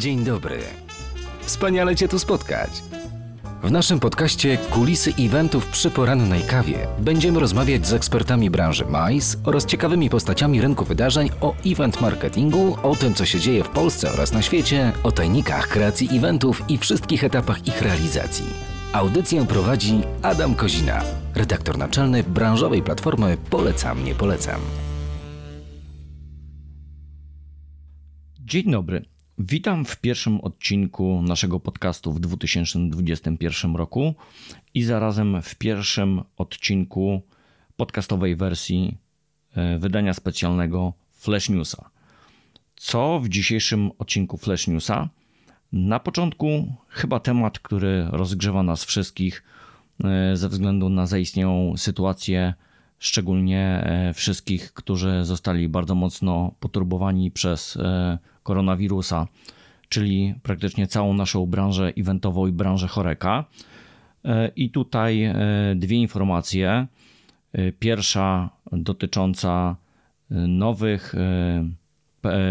Dzień dobry. Wspaniale Cię tu spotkać. W naszym podcaście Kulisy eventów przy porannej kawie będziemy rozmawiać z ekspertami branży MICE oraz ciekawymi postaciami rynku wydarzeń o event marketingu, o tym co się dzieje w Polsce oraz na świecie, o tajnikach kreacji eventów i wszystkich etapach ich realizacji. Audycję prowadzi Adam Kozina, redaktor naczelny branżowej platformy Polecam, nie polecam. Dzień dobry. Witam w pierwszym odcinku naszego podcastu w 2021 roku i zarazem w pierwszym odcinku podcastowej wersji e, wydania specjalnego Flash Newsa. Co w dzisiejszym odcinku Flash Newsa? Na początku chyba temat, który rozgrzewa nas wszystkich e, ze względu na zaistniałą sytuację, szczególnie e, wszystkich, którzy zostali bardzo mocno poturbowani przez koronawirusa, czyli praktycznie całą naszą branżę eventową i branżę choreka. E, I tutaj e, dwie informacje. E, pierwsza dotycząca nowych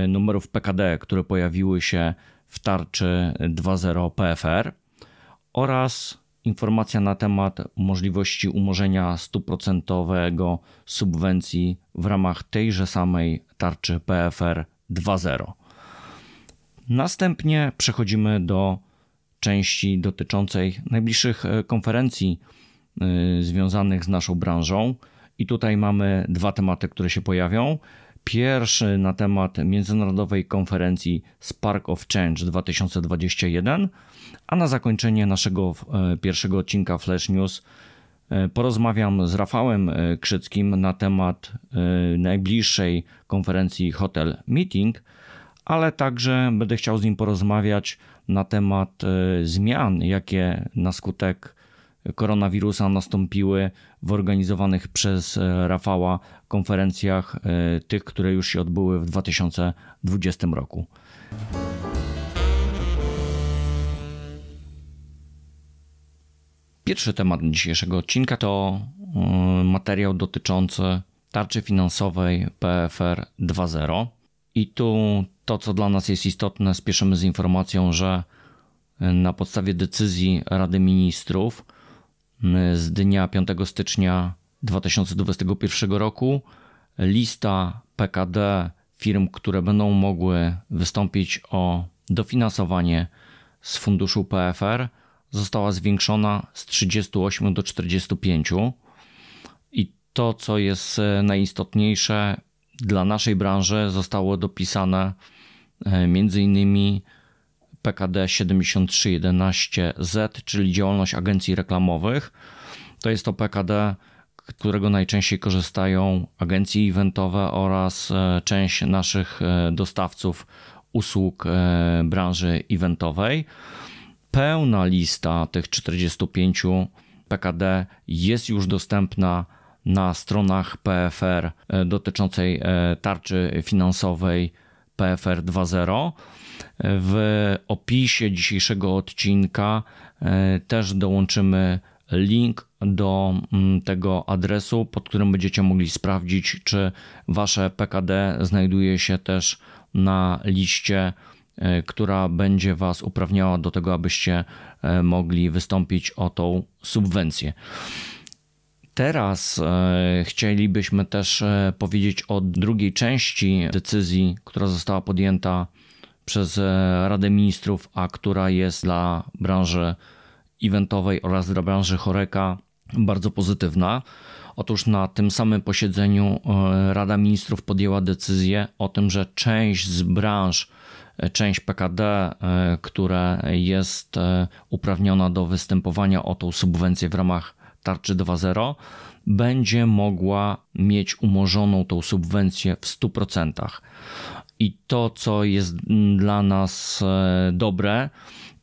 numerów PKD, które pojawiły się w tarczy 2.0 PFR oraz informacja na temat możliwości umorzenia 100% subwencji w ramach tejże samej tarczy PFR 2.0. Następnie przechodzimy do części dotyczącej najbliższych e, konferencji e, związanych z naszą branżą. I tutaj mamy dwa tematy, które się pojawią. Pierwszy na temat międzynarodowej konferencji Spark of Change 2021, a na zakończenie naszego e, pierwszego odcinka Flash News porozmawiam z Rafałem Krzyckim na temat najbliższej konferencji Hotel Meeting, ale także będę chciał z nim porozmawiać na temat e, zmian, jakie na skutek koronawirusa nastąpiły w organizowanych przez e, Rafała konferencjach, e, tych, które już się odbyły w 2020 roku. Pierwszy temat dzisiejszego odcinka to materiał dotyczący tarczy finansowej PFR 2.0. I tu to, co dla nas jest istotne, spieszymy z informacją, że na podstawie decyzji Rady Ministrów z dnia 5 stycznia 2021 roku lista PKD firm, które będą mogły wystąpić o dofinansowanie z funduszu PFR, została zwiększona z 38 do 45. I to, co jest najistotniejsze, dla naszej branży zostało dopisane e, innymi PKD 7311Z, czyli działalność agencji reklamowych. To jest to PKD, którego najczęściej korzystają agencje eventowe oraz e, część naszych e, dostawców usług branży eventowej. Pełna lista tych 45 PKD jest już dostępna na stronach PFR e, dotyczącej e, tarczy finansowej PFR 2.0. W opisie dzisiejszego odcinka e, też dołączymy link do mm, tego adresu, pod którym będziecie mogli sprawdzić, czy wasze PKD znajduje się też na liście, która będzie was uprawniała do tego, abyście mogli wystąpić o tą subwencję. Teraz e, chcielibyśmy też e, powiedzieć o drugiej części decyzji, która została podjęta przez e, Radę Ministrów, a która jest dla branży eventowej oraz dla branży choreka bardzo pozytywna. Otóż na tym samym posiedzeniu Rada Ministrów podjęła decyzję o tym, że część z branż, część PKD, która jest uprawniona do występowania o tą subwencję w ramach tarczy 2.0 będzie mogła mieć umorzoną tą subwencję w 100%. I to, co jest dla nas e, dobre,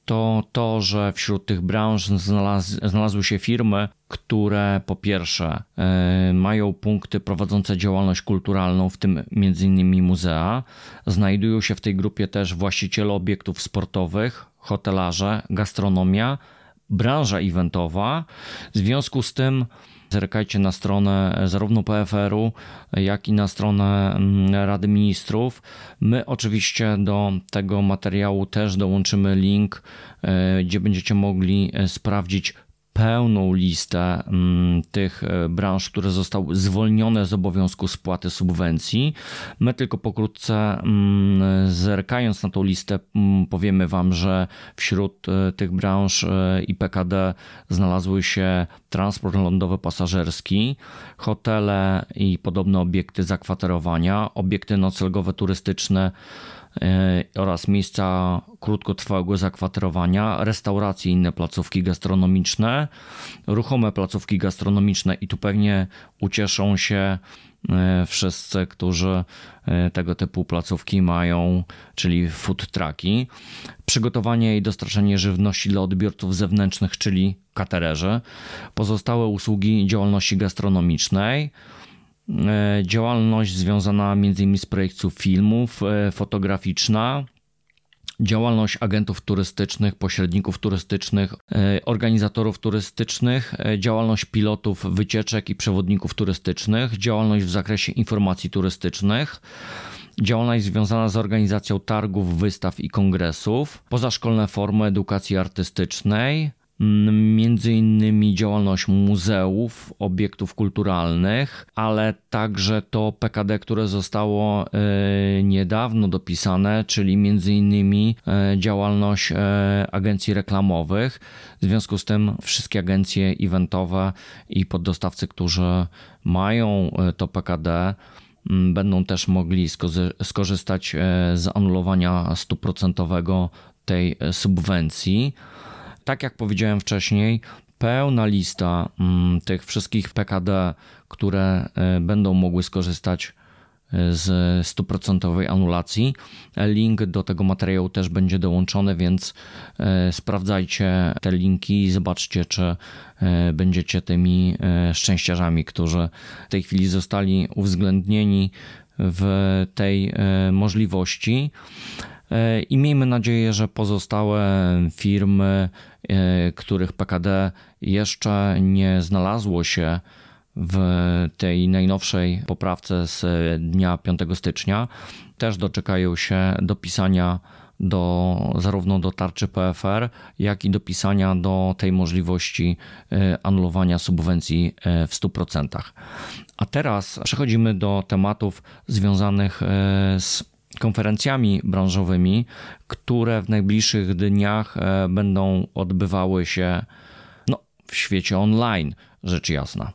to to, że wśród tych branż znalaz znalazły się firmy, które po pierwsze e, mają punkty prowadzące działalność kulturalną, w tym m.in. muzea. Znajdują się w tej grupie też właściciele obiektów sportowych, hotelarze, gastronomia, branża eventowa. W związku z tym Zerkajcie na stronę zarówno PFR-u, jak i na stronę mm, Rady Ministrów. My oczywiście do tego materiału też dołączymy link, e, gdzie będziecie mogli e, sprawdzić pełną listę mm, tych e, branż, które zostały zwolnione z obowiązku spłaty subwencji. My tylko pokrótce mm, zerkając na tą listę mm, powiemy Wam, że wśród e, tych branż e, i PKD znalazły się transport lądowy pasażerski, hotele i podobne obiekty zakwaterowania, obiekty noclegowe turystyczne, oraz miejsca krótkotrwałego zakwaterowania, restauracje i inne placówki gastronomiczne, ruchome placówki gastronomiczne i tu pewnie ucieszą się e, wszyscy, którzy e, tego typu placówki mają, czyli food trucki, przygotowanie i dostarczenie żywności dla odbiorców zewnętrznych, czyli katererzy, pozostałe usługi działalności gastronomicznej, E, działalność związana m.in. z projekcją filmów, e, fotograficzna, działalność agentów turystycznych, pośredników turystycznych, e, organizatorów turystycznych, działalność pilotów wycieczek i przewodników turystycznych, działalność w zakresie informacji turystycznych, działalność związana z organizacją targów, wystaw i kongresów, pozaszkolne formy edukacji artystycznej, między innymi działalność muzeów, obiektów kulturalnych, ale także to PKD, które zostało e, niedawno dopisane, czyli między innymi e, działalność e, agencji reklamowych. W związku z tym wszystkie agencje eventowe i poddostawcy, którzy mają to PKD, będą też mogli skorzystać z anulowania stuprocentowego tej subwencji tak jak powiedziałem wcześniej, pełna lista mm, tych wszystkich PKD, które e, będą mogły skorzystać e, z stuprocentowej anulacji. Link do tego materiału też będzie dołączony, więc e, sprawdzajcie te linki i zobaczcie, czy będziecie tymi szczęściarzami, którzy w tej chwili zostali uwzględnieni w tej możliwości. I miejmy nadzieję, że pozostałe firmy E, których PKD jeszcze nie znalazło się w tej najnowszej poprawce z dnia 5 stycznia, też doczekają się dopisania do, zarówno do tarczy PFR, jak i dopisania do tej możliwości e, anulowania subwencji e, w 100%. A teraz przechodzimy do tematów związanych z konferencjami branżowymi, które w najbliższych dniach e, będą odbywały się no, w świecie online, rzecz jasna.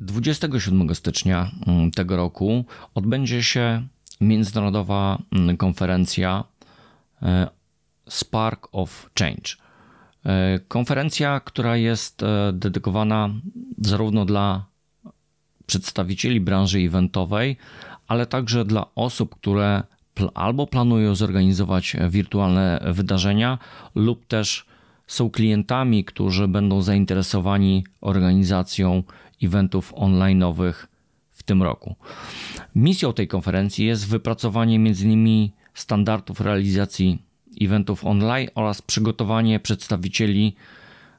27 stycznia mm, tego roku odbędzie się międzynarodowa mm, konferencja e, Spark of Change. E, konferencja, która jest dedykowana zarówno dla przedstawicieli branży eventowej, ale także dla osób, które albo planują zorganizować wirtualne wydarzenia, lub też są klientami, którzy będą zainteresowani organizacją eventów online'owych w tym roku. Misją tej konferencji jest wypracowanie m.in. standardów realizacji eventów online oraz przygotowanie przedstawicieli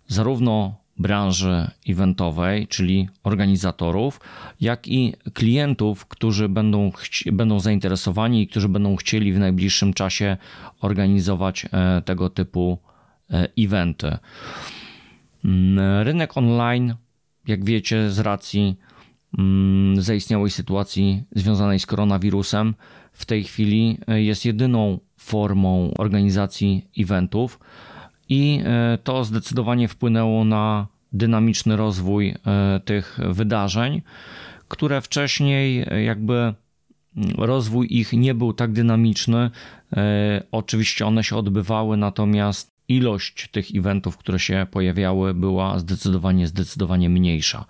zarówno branży eventowej, czyli organizatorów, jak i klientów, którzy będą, będą zainteresowani i którzy będą chcieli w najbliższym czasie organizować e, tego typu e, eventy. Mm, rynek online, jak wiecie, z racji mm, zaistniałej sytuacji związanej z koronawirusem, w tej chwili e, jest jedyną formą organizacji eventów i e, to zdecydowanie wpłynęło na dynamiczny rozwój e, tych wydarzeń, które wcześniej e, jakby mm, rozwój ich nie był tak dynamiczny. Oczywiście one się odbywały, natomiast ilość tych eventów, które się pojawiały, była zdecydowanie, zdecydowanie mniejsza.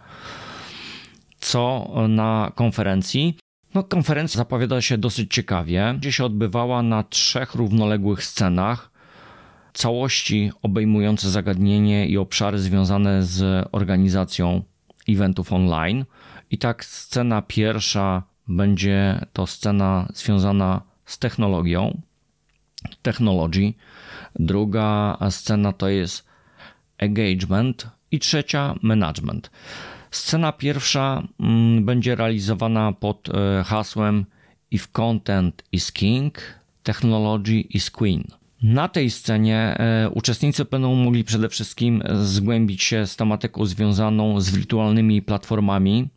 Co na konferencji? No, konferencja zapowiada się dosyć ciekawie. Gdzie się odbywała na trzech równoległych scenach całości obejmujące zagadnienie i obszary związane z organizacją eventów online. I tak scena pierwsza będzie to scena związana z technologią, technology. Druga scena to jest engagement i trzecia management. Scena pierwsza mm, będzie realizowana pod e, hasłem If Content is King, Technology is Queen. Na tej scenie e, uczestnicy będą mogli przede wszystkim zgłębić się z tematyką związaną z wirtualnymi platformami,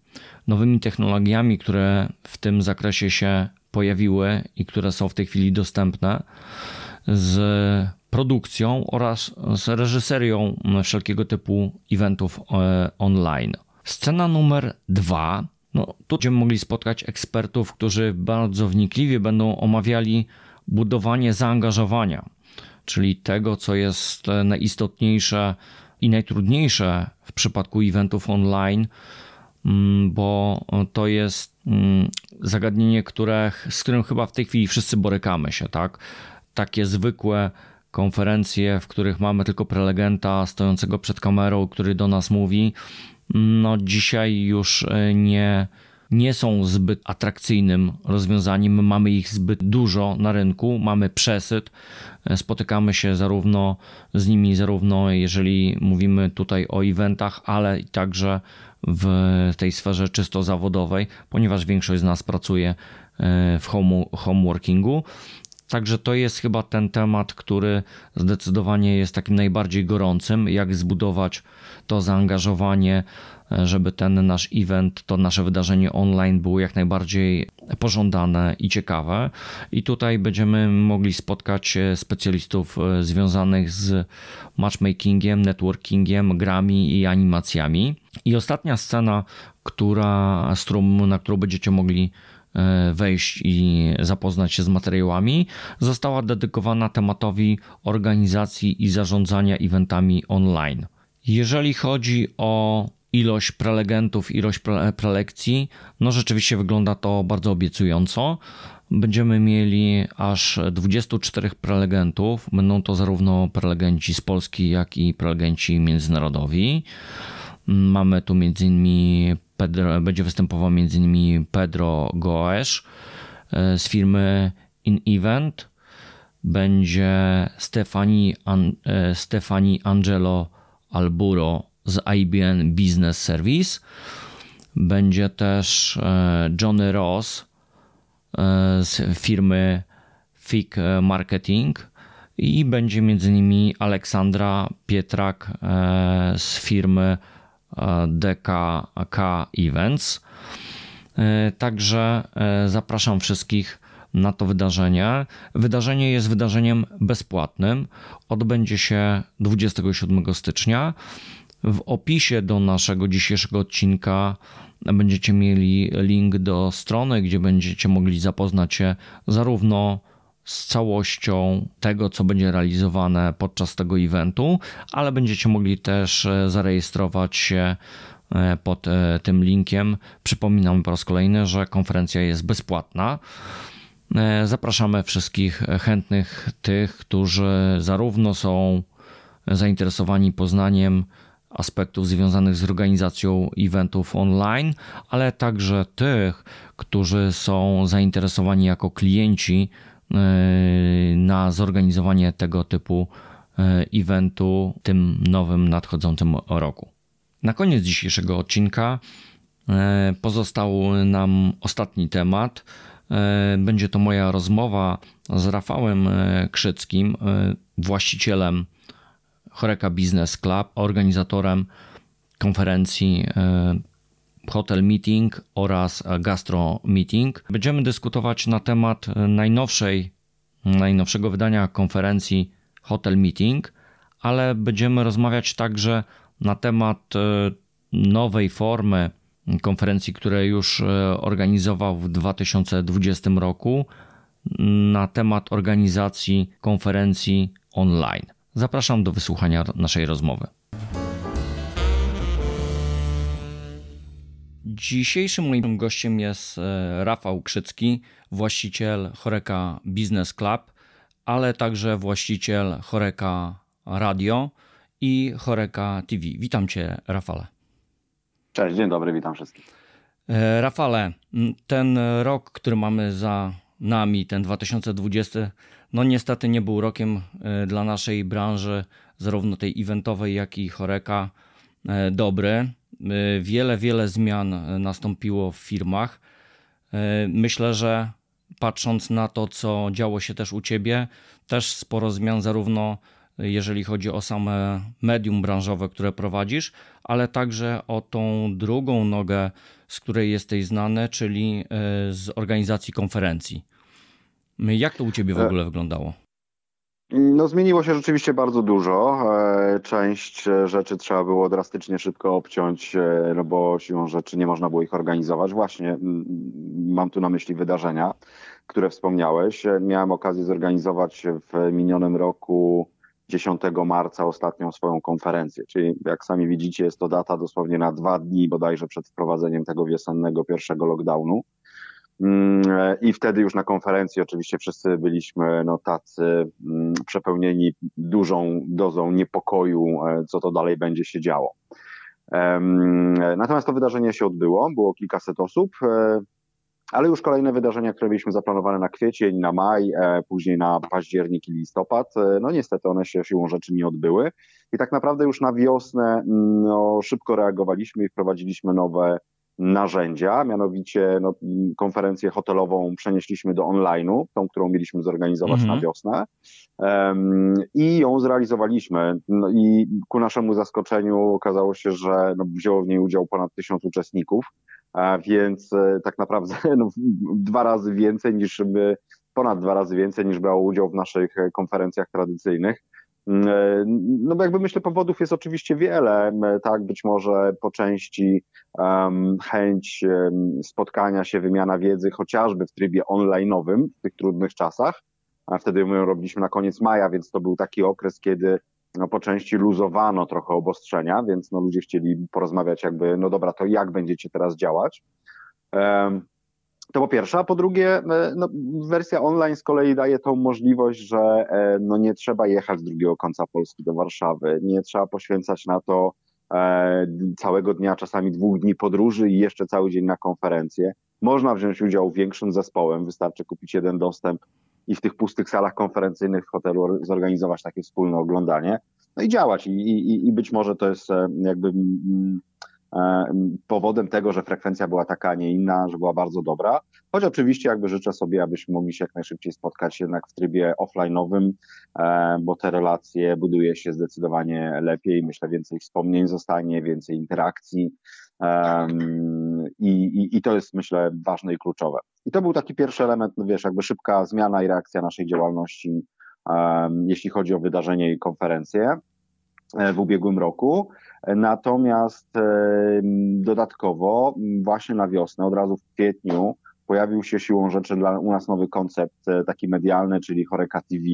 nowymi technologiami, które w tym zakresie się pojawiły i które są w tej chwili dostępne, z produkcją oraz z reżyserią wszelkiego typu eventów e, online. Scena numer dwa. No, tu będziemy mogli spotkać ekspertów, którzy bardzo wnikliwie będą omawiali budowanie zaangażowania, czyli tego, co jest najistotniejsze i najtrudniejsze w przypadku eventów online, mm, bo to jest mm, zagadnienie, które, z którym chyba w tej chwili wszyscy borykamy się, tak? Takie zwykłe konferencje, w których mamy tylko prelegenta stojącego przed kamerą, który do nas mówi, no dzisiaj już e, nie, nie są zbyt atrakcyjnym rozwiązaniem. Mamy ich zbyt dużo na rynku, mamy przesyt. Spotykamy się zarówno z nimi, zarówno jeżeli mówimy tutaj o eventach, ale także w tej sferze czysto zawodowej, ponieważ większość z nas pracuje e, w home, homeworkingu. Także to jest chyba ten temat, który zdecydowanie jest takim najbardziej gorącym, jak zbudować to zaangażowanie, żeby ten nasz event, to nasze wydarzenie online było jak najbardziej pożądane i ciekawe. I tutaj będziemy mogli spotkać specjalistów e, związanych z matchmakingiem, networkingiem, grami i animacjami. I ostatnia scena, która, na którą będziecie mogli E, wejść i zapoznać się z materiałami, została dedykowana tematowi organizacji i zarządzania eventami online. Jeżeli chodzi o ilość prelegentów, ilość prelekcji, no rzeczywiście wygląda to bardzo obiecująco. Będziemy mieli aż 24 prelegentów. Będą to zarówno prelegenci z Polski, jak i prelegenci międzynarodowi. Mamy tu m.in. Pedro, będzie występował m.in. Pedro Goes e, z firmy In Event. Będzie Stefani, e, Stefani Angelo Alburo z IBM Business Service. Będzie też e, Johnny Ross z firmy FIG Marketing i będzie między innymi Aleksandra Pietrak z firmy DKK Events. E, także e, zapraszam wszystkich na to wydarzenie. Wydarzenie jest wydarzeniem bezpłatnym. Odbędzie się 27 stycznia. W opisie do naszego dzisiejszego odcinka będziecie mieli link do strony, gdzie będziecie mogli zapoznać się zarówno z całością tego, co będzie realizowane podczas tego eventu, ale będziecie mogli też e, zarejestrować się e, pod e, tym linkiem. Przypominam po raz kolejny, że konferencja jest bezpłatna. Zapraszamy wszystkich chętnych, tych, którzy zarówno są zainteresowani poznaniem aspektów związanych z organizacją eventów online, ale także tych, którzy są zainteresowani jako klienci E, na zorganizowanie tego typu e, eventu w tym nowym nadchodzącym roku. Na koniec dzisiejszego odcinka e, pozostał nam ostatni temat. Będzie to moja rozmowa z Rafałem Krzyckim, właścicielem Choreka Business Club, organizatorem konferencji Hotel Meeting oraz Gastro Meeting. Będziemy dyskutować na temat najnowszej, najnowszego wydania konferencji Hotel Meeting, ale będziemy rozmawiać także na temat e, nowej formy konferencji, które już e, organizował w 2020 roku, na temat organizacji konferencji online. Zapraszam do wysłuchania naszej rozmowy. Dzisiejszym moim gościem jest e, Rafał Krzycki, właściciel Choreka Business Club, ale także właściciel Choreka Radio i Choreka TV. Witam Cię, Rafale. Cześć, dzień dobry, witam wszystkich. E, Rafale, ten rok, który mamy za nami ten 2020 no niestety nie był rokiem e, dla naszej branży, zarówno tej eventowej, jak i choreka e, dobry. E, wiele, wiele zmian nastąpiło w firmach. Myślę, że patrząc na to, co działo się też u ciebie, też sporo zmian, zarówno jeżeli chodzi o same medium branżowe, które prowadzisz, ale także o tą drugą nogę, z której jesteś znany, czyli z organizacji konferencji. Jak to u Ciebie w e, ogóle wyglądało? No, zmieniło się rzeczywiście bardzo dużo. E, część rzeczy trzeba było drastycznie szybko obciąć, e, no bo siłą rzeczy nie można było ich organizować. Właśnie mam tu na myśli wydarzenia, które wspomniałeś. Miałem okazję zorganizować w minionym roku 10 marca ostatnią swoją konferencję, czyli jak sami widzicie jest to data dosłownie na dwa dni bodajże przed wprowadzeniem tego wiosennego pierwszego lockdownu. Mm, I wtedy już na konferencji oczywiście wszyscy byliśmy no, tacy mm, przepełnieni dużą dozą niepokoju, e, co to dalej będzie się działo. Natomiast to wydarzenie się odbyło, było kilkaset osób, e, ale już kolejne wydarzenia, które mieliśmy zaplanowane na kwiecień, na maj, e, później na październik i listopad, no niestety one się siłą rzeczy nie odbyły. I tak naprawdę już na wiosnę mm, no, szybko reagowaliśmy i wprowadziliśmy nowe narzędzia, mianowicie no, konferencję hotelową przenieśliśmy do online'u, tą, którą mieliśmy zorganizować mhm. na wiosnę um, i ją zrealizowaliśmy. No, I ku naszemu zaskoczeniu okazało się, że no, wzięło w niej udział ponad tysiąc uczestników, a więc e, tak naprawdę no, dwa razy więcej niż by, ponad dwa razy więcej niż brało udział w naszych e, konferencjach tradycyjnych. Mm, e, no bo jakby myślę, powodów jest oczywiście wiele, tak, być może po części um, chęć um, spotkania się, wymiana wiedzy, chociażby w trybie online'owym w tych trudnych czasach, a wtedy my robiliśmy na koniec maja, więc to był taki okres, kiedy no, po części luzowano trochę obostrzenia, więc no, ludzie chcieli porozmawiać jakby, no dobra, to jak będziecie teraz działać. Um, to po pierwsze, a po drugie, e, no, wersja online z kolei daje tą możliwość, że e, no, nie trzeba jechać z drugiego końca Polski do Warszawy, nie trzeba poświęcać na to e, całego dnia, czasami dwóch dni podróży i jeszcze cały dzień na konferencję. Można wziąć udział w większym zespołem, wystarczy kupić jeden dostęp i w tych pustych salach konferencyjnych w hotelu zorganizować takie wspólne oglądanie, no i działać. I, i, i być może to jest jakby E, powodem tego, że frekwencja była taka, a nie inna, że była bardzo dobra. Choć oczywiście jakby życzę sobie, abyśmy mogli się jak najszybciej spotkać jednak w trybie offline'owym, e, bo te relacje buduje się zdecydowanie lepiej. Myślę, więcej wspomnień zostanie, więcej interakcji. I, i, I to jest, myślę, ważne i kluczowe. I to był taki pierwszy element, no wiesz, jakby szybka zmiana i reakcja naszej działalności, jeśli chodzi o wydarzenie i konferencje e, w ubiegłym roku. Natomiast dodatkowo właśnie na wiosnę, od razu w kwietniu, pojawił się siłą rzeczy dla u nas nowy koncept e, taki medialny, czyli Choreka TV.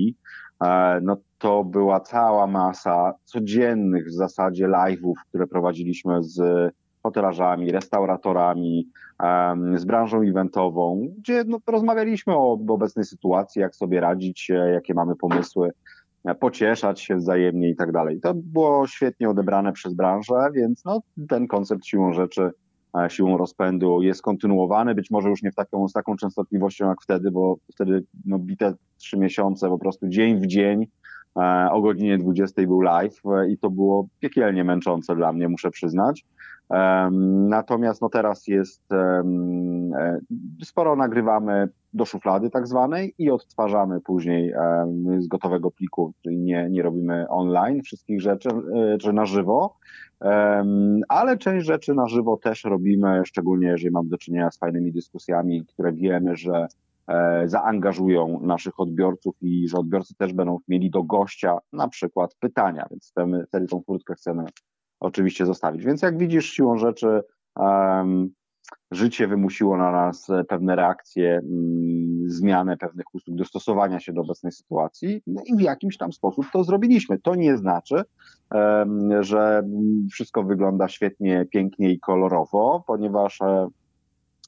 E, no to była cała masa codziennych w zasadzie live'ów, które prowadziliśmy z hotelarzami, restauratorami, z branżą eventową, gdzie no, rozmawialiśmy o obecnej sytuacji, jak sobie radzić, e, jakie mamy pomysły pocieszać się wzajemnie i tak dalej. To było świetnie odebrane przez branżę, więc no, ten koncept siłą rzeczy, e, siłą rozpędu jest kontynuowany, być może już nie w taką, z taką częstotliwością jak wtedy, bo wtedy no, bite trzy miesiące, po prostu dzień w dzień, o godzinie 20 był live e, i to było piekielnie męczące dla mnie, muszę przyznać. Natomiast no teraz jest, sporo nagrywamy do szuflady tak zwanej i odtwarzamy później z gotowego pliku, czyli nie, nie robimy online wszystkich rzeczy, e, czy na żywo, ale część rzeczy na żywo też robimy, szczególnie jeżeli mamy do czynienia z fajnymi dyskusjami, które wiemy, że e, zaangażują naszych odbiorców i że odbiorcy też będą mieli do gościa na przykład pytania, więc wtedy, wtedy tą furtkę chcemy oczywiście zostawić. Więc jak widzisz, siłą rzeczy um, życie wymusiło na nas pewne reakcje, um, zmianę pewnych usług, dostosowania się do obecnej sytuacji no i w jakimś tam sposób to zrobiliśmy. To nie znaczy, um, że wszystko wygląda świetnie, pięknie i kolorowo, ponieważ e,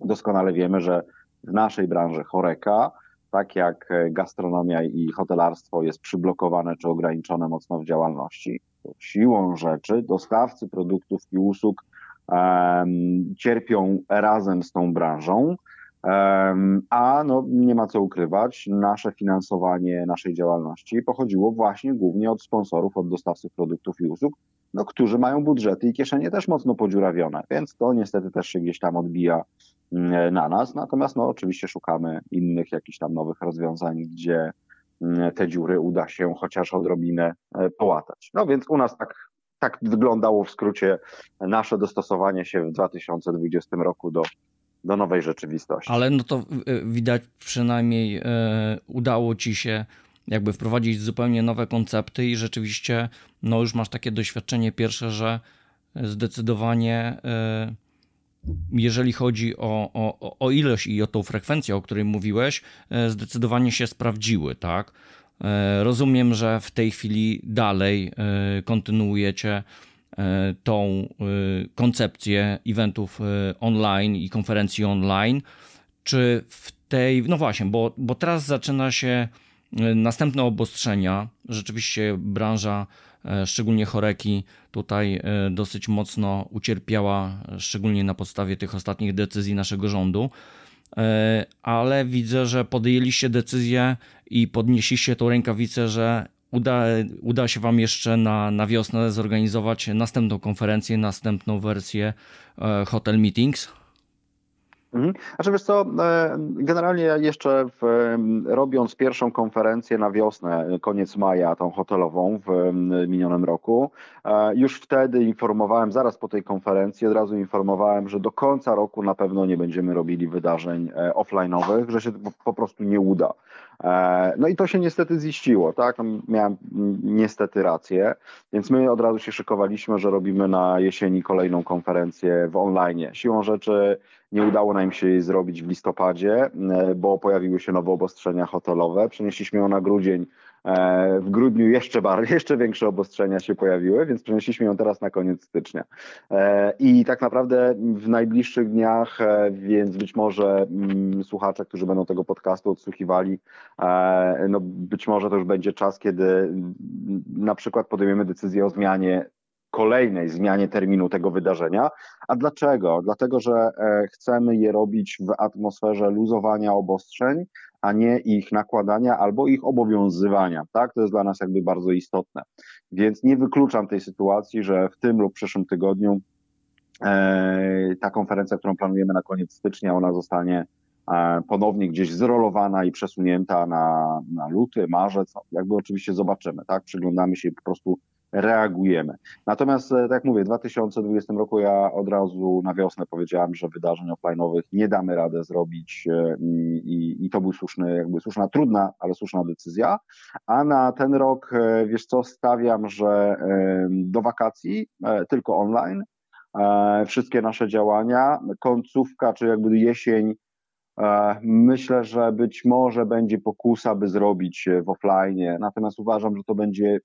doskonale wiemy, że w naszej branży choreka tak jak gastronomia i hotelarstwo jest przyblokowane czy ograniczone mocno w działalności, siłą rzeczy dostawcy produktów i usług um, cierpią razem z tą branżą. A no, nie ma co ukrywać, nasze finansowanie naszej działalności pochodziło właśnie głównie od sponsorów, od dostawców produktów i usług, no, którzy mają budżety i kieszenie też mocno podziurawione, więc to niestety też się gdzieś tam odbija na nas. Natomiast no, oczywiście szukamy innych jakichś tam nowych rozwiązań, gdzie mm, te dziury uda się chociaż odrobinę e, połatać. No więc u nas tak, tak wyglądało w skrócie nasze dostosowanie się w 2020 roku do do nowej rzeczywistości. Ale no to e, widać przynajmniej e, udało ci się jakby wprowadzić zupełnie nowe koncepty i rzeczywiście no już masz takie doświadczenie pierwsze, że zdecydowanie e, jeżeli chodzi o, o, o ilość i o tą frekwencję, o której mówiłeś, zdecydowanie się sprawdziły, tak? Rozumiem, że w tej chwili dalej kontynuujecie E, tą e, koncepcję eventów e, online i konferencji online, czy w tej, no właśnie, bo, bo teraz zaczyna się następne obostrzenia. Rzeczywiście branża, szczególnie choreki, tutaj dosyć mocno ucierpiała, szczególnie na podstawie tych ostatnich decyzji naszego rządu. Ale widzę, że podjęliście decyzję i podnieśliście tą rękawicę, że uda, uda się Wam jeszcze na, na wiosnę zorganizować następną konferencję, następną wersję e, Hotel Meetings? Mhm. Znaczy wiesz co, e, generalnie jeszcze w, robiąc pierwszą konferencję na wiosnę, koniec maja, tą hotelową w minionym roku, e, już wtedy informowałem, zaraz po tej konferencji, od razu informowałem, że do końca roku na pewno nie będziemy robili wydarzeń offline'owych, że się po, po prostu nie uda. E, no i to się niestety ziściło, tak? No, miałem niestety rację, więc my od razu się szykowaliśmy, że robimy na jesieni kolejną konferencję w online. Siłą rzeczy nie udało nam się jej zrobić w listopadzie, e, bo pojawiły się nowe obostrzenia hotelowe. Przenieśliśmy ją na grudzień w grudniu jeszcze, bardziej, jeszcze większe obostrzenia się pojawiły, więc przenieśliśmy ją teraz na koniec stycznia. E, I tak naprawdę w najbliższych dniach, e, więc być może mm, słuchacze, którzy będą tego podcastu odsłuchiwali, no być może to już będzie czas, kiedy mm, na przykład podejmiemy decyzję o zmianie kolejnej zmianie terminu tego wydarzenia. A dlaczego? Dlatego, że chcemy je robić w atmosferze luzowania obostrzeń, a nie ich nakładania albo ich obowiązywania. Tak? To jest dla nas jakby bardzo istotne. Więc nie wykluczam tej sytuacji, że w tym lub przyszłym tygodniu e, ta konferencja, którą planujemy na koniec stycznia, ona zostanie e, ponownie gdzieś zrolowana i przesunięta na, na luty, marzec. No, jakby oczywiście zobaczymy, tak? Przyglądamy się po prostu reagujemy. Natomiast, e, tak jak mówię, w 2020 roku ja od razu na wiosnę powiedziałem, że wydarzeń offline'owych nie damy radę zrobić e, i, i to był słuszny, jakby słuszna, trudna, ale słuszna decyzja. A na ten rok, e, wiesz co, stawiam, że do wakacji tylko online. Wszystkie nasze działania, końcówka, czy jakby jesień, Myślę, że być może będzie pokusa, by zrobić w offline, natomiast uważam, że to będzie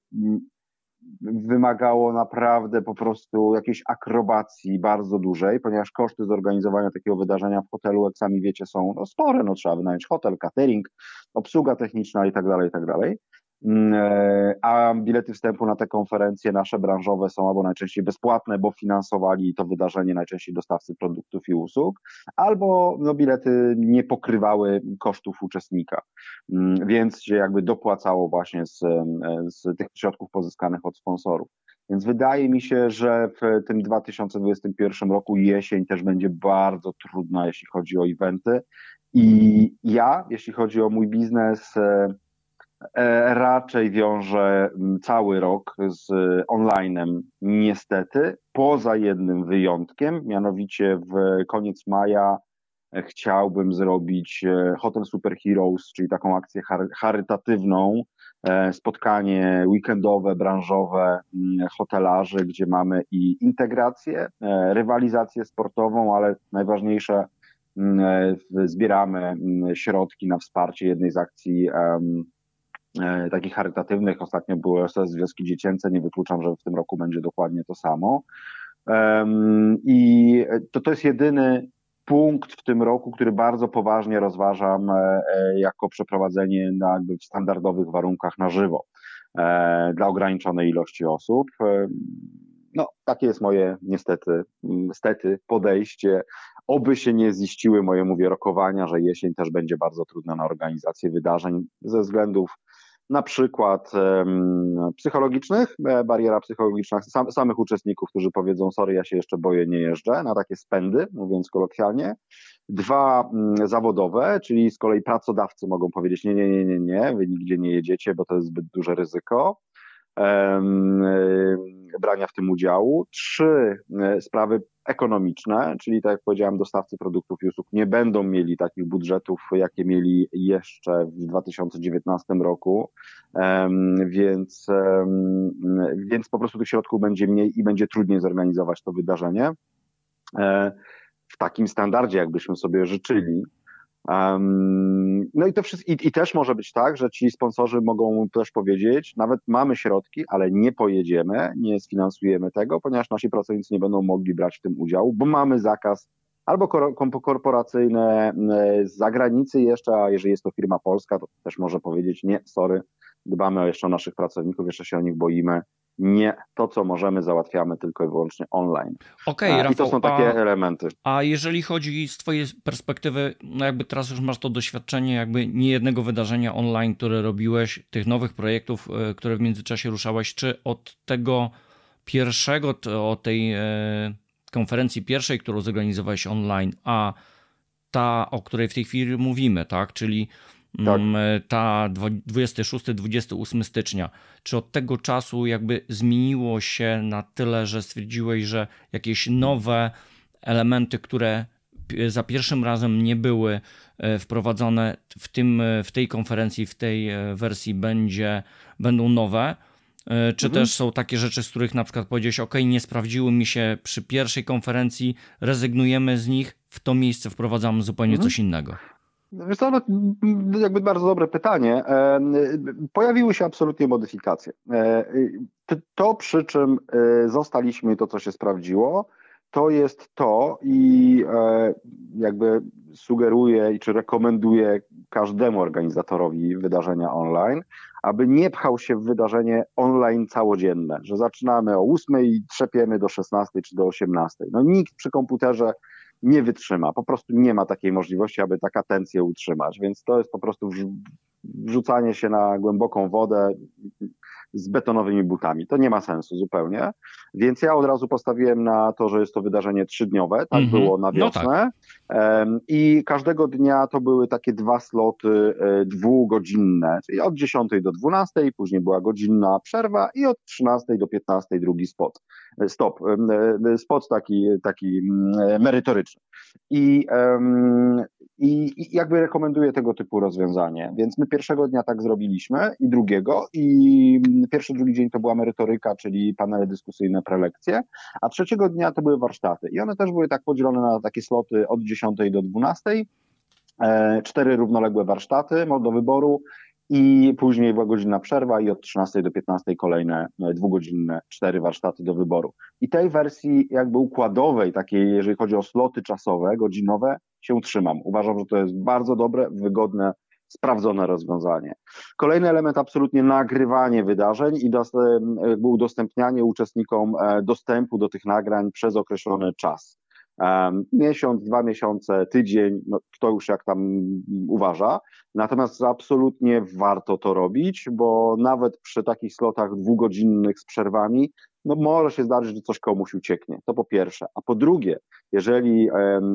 wymagało naprawdę po prostu jakiejś akrobacji bardzo dużej, ponieważ koszty zorganizowania takiego wydarzenia w hotelu, jak sami wiecie, są no, spore. No, trzeba wynająć hotel, catering, obsługa techniczna i tak dalej, i tak dalej. Mm, e, a bilety wstępu na te konferencje nasze branżowe są albo najczęściej bezpłatne, bo finansowali to wydarzenie najczęściej dostawcy produktów i usług, albo no, bilety nie pokrywały kosztów uczestnika, mm, więc się jakby dopłacało właśnie z, z tych środków pozyskanych od sponsorów. Więc wydaje mi się, że w tym 2021 roku jesień też będzie bardzo trudna, jeśli chodzi o eventy. I ja, jeśli chodzi o mój biznes, e, E, raczej wiąże cały rok z onlinem, niestety, poza jednym wyjątkiem, mianowicie w koniec maja e, chciałbym zrobić e, Hotel Super Heroes, czyli taką akcję charytatywną, spotkanie weekendowe, branżowe hotelarzy, gdzie mamy i integrację, rywalizację sportową, ale najważniejsze zbieramy środki na wsparcie jednej z akcji E, takich charytatywnych. Ostatnio były SOS Związki Dziecięce, nie wykluczam, że w tym roku będzie dokładnie to samo. I to, to jest jedyny punkt w tym roku, który bardzo poważnie rozważam e, e, jako przeprowadzenie na jakby w standardowych warunkach na żywo dla ograniczonej ilości osób. no, takie jest moje niestety, niestety podejście. Oby się nie ziściły moje, mówię, rokowania, że jesień też będzie bardzo trudna na organizację wydarzeń ze względów na przykład psychologicznych, e, bariera psychologiczna sam, samych uczestników, którzy powiedzą, sorry, ja się jeszcze boję, nie jeżdżę, na takie spędy, mówiąc kolokwialnie. Dwa um, zawodowe, czyli z kolei pracodawcy mogą powiedzieć, nie, nie, nie, nie, nie, wy nigdzie nie jedziecie, bo to jest zbyt duże ryzyko brania w tym udziału. Trzy e, sprawy ekonomiczne, czyli tak jak powiedziałem, dostawcy produktów i usług nie będą mieli takich budżetów, jakie mieli jeszcze w 2019 roku, więc, więc po prostu tych środków będzie mniej i będzie trudniej zorganizować to wydarzenie e, w takim standardzie, jakbyśmy sobie życzyli. No i to wszystko, i, i, też może być tak, że ci sponsorzy mogą też powiedzieć, nawet mamy środki, ale nie pojedziemy, nie sfinansujemy tego, ponieważ nasi pracownicy nie będą mogli brać w tym udziału, bo mamy zakaz albo korporacyjne z zagranicy jeszcze, a jeżeli jest to firma polska, to też może powiedzieć nie, sorry, dbamy jeszcze o naszych pracowników, jeszcze się o nich boimy, nie, to co możemy załatwiamy tylko i wyłącznie online. Okej, okay, I to są takie a, elementy. A jeżeli chodzi z twojej perspektywy, no jakby teraz już masz to doświadczenie jakby niejednego wydarzenia online, które robiłeś, tych nowych projektów, e, które w międzyczasie ruszałeś, czy od tego pierwszego, od tej e, konferencji pierwszej, którą zorganizowałeś online, a ta, o której w tej chwili mówimy, tak, czyli tak. Mm, ta 26-28 stycznia. Czy od tego czasu jakby zmieniło się na tyle, że stwierdziłeś, że jakieś nowe elementy, które za pierwszym razem nie były e, wprowadzone w, tym, e, w tej konferencji, w tej e, wersji będzie, będą nowe? Czy mhm. też są takie rzeczy, z których na przykład powiedziałeś, ok, nie sprawdziły mi się przy pierwszej konferencji, rezygnujemy z nich, w to miejsce wprowadzamy zupełnie mhm. coś innego? Wiesz co, no, jakby bardzo dobre pytanie. E, pojawiły się absolutnie modyfikacje. E, to, przy czym e, zostaliśmy, to co się sprawdziło, to jest to i jakby sugeruję czy rekomenduję każdemu organizatorowi wydarzenia online, aby nie pchał się w wydarzenie online całodzienne, że zaczynamy o 8 i trzepiemy do 16 czy do 18. No nikt przy komputerze nie wytrzyma. Po prostu nie ma takiej możliwości, aby tak atencję utrzymać, więc to jest po prostu wrzucanie się na głęboką wodę z betonowymi butami. To nie ma sensu zupełnie. Więc ja od razu postawiłem na to, że jest to wydarzenie trzydniowe, tak mm -hmm. było na wiosnę. No tak. I każdego dnia to były takie dwa sloty e, dwugodzinne, czyli od 10 do 12, później była godzinna przerwa i od 13 do 15 drugi spot. Stop. E, spot taki, taki merytoryczny. I, i, I jakby rekomenduję tego typu rozwiązanie. Więc my pierwszego dnia tak zrobiliśmy i drugiego. I pierwszy, drugi dzień to była merytoryka, czyli panele dyskusyjne, prelekcje, a trzeciego dnia to były warsztaty. I one też były tak podzielone na takie sloty od 10 do 12. E, cztery równoległe warsztaty do wyboru i później była godzinna przerwa i od 13 do 15 kolejne e, dwugodzinne cztery warsztaty do wyboru. I tej wersji jakby układowej, takiej jeżeli chodzi o sloty czasowe, godzinowe, się trzymam. Uważam, że to jest bardzo dobre, wygodne, sprawdzone rozwiązanie. Kolejny element absolutnie nagrywanie wydarzeń i jakby udostępnianie uczestnikom e, dostępu do tych nagrań przez określony czas. Miesiąc, dwa miesiące, tydzień, no, kto już jak tam uważa. Natomiast absolutnie warto to robić, bo nawet przy takich slotach dwugodzinnych z przerwami, no może się zdarzyć, że coś komuś ucieknie. To po pierwsze. A po drugie, jeżeli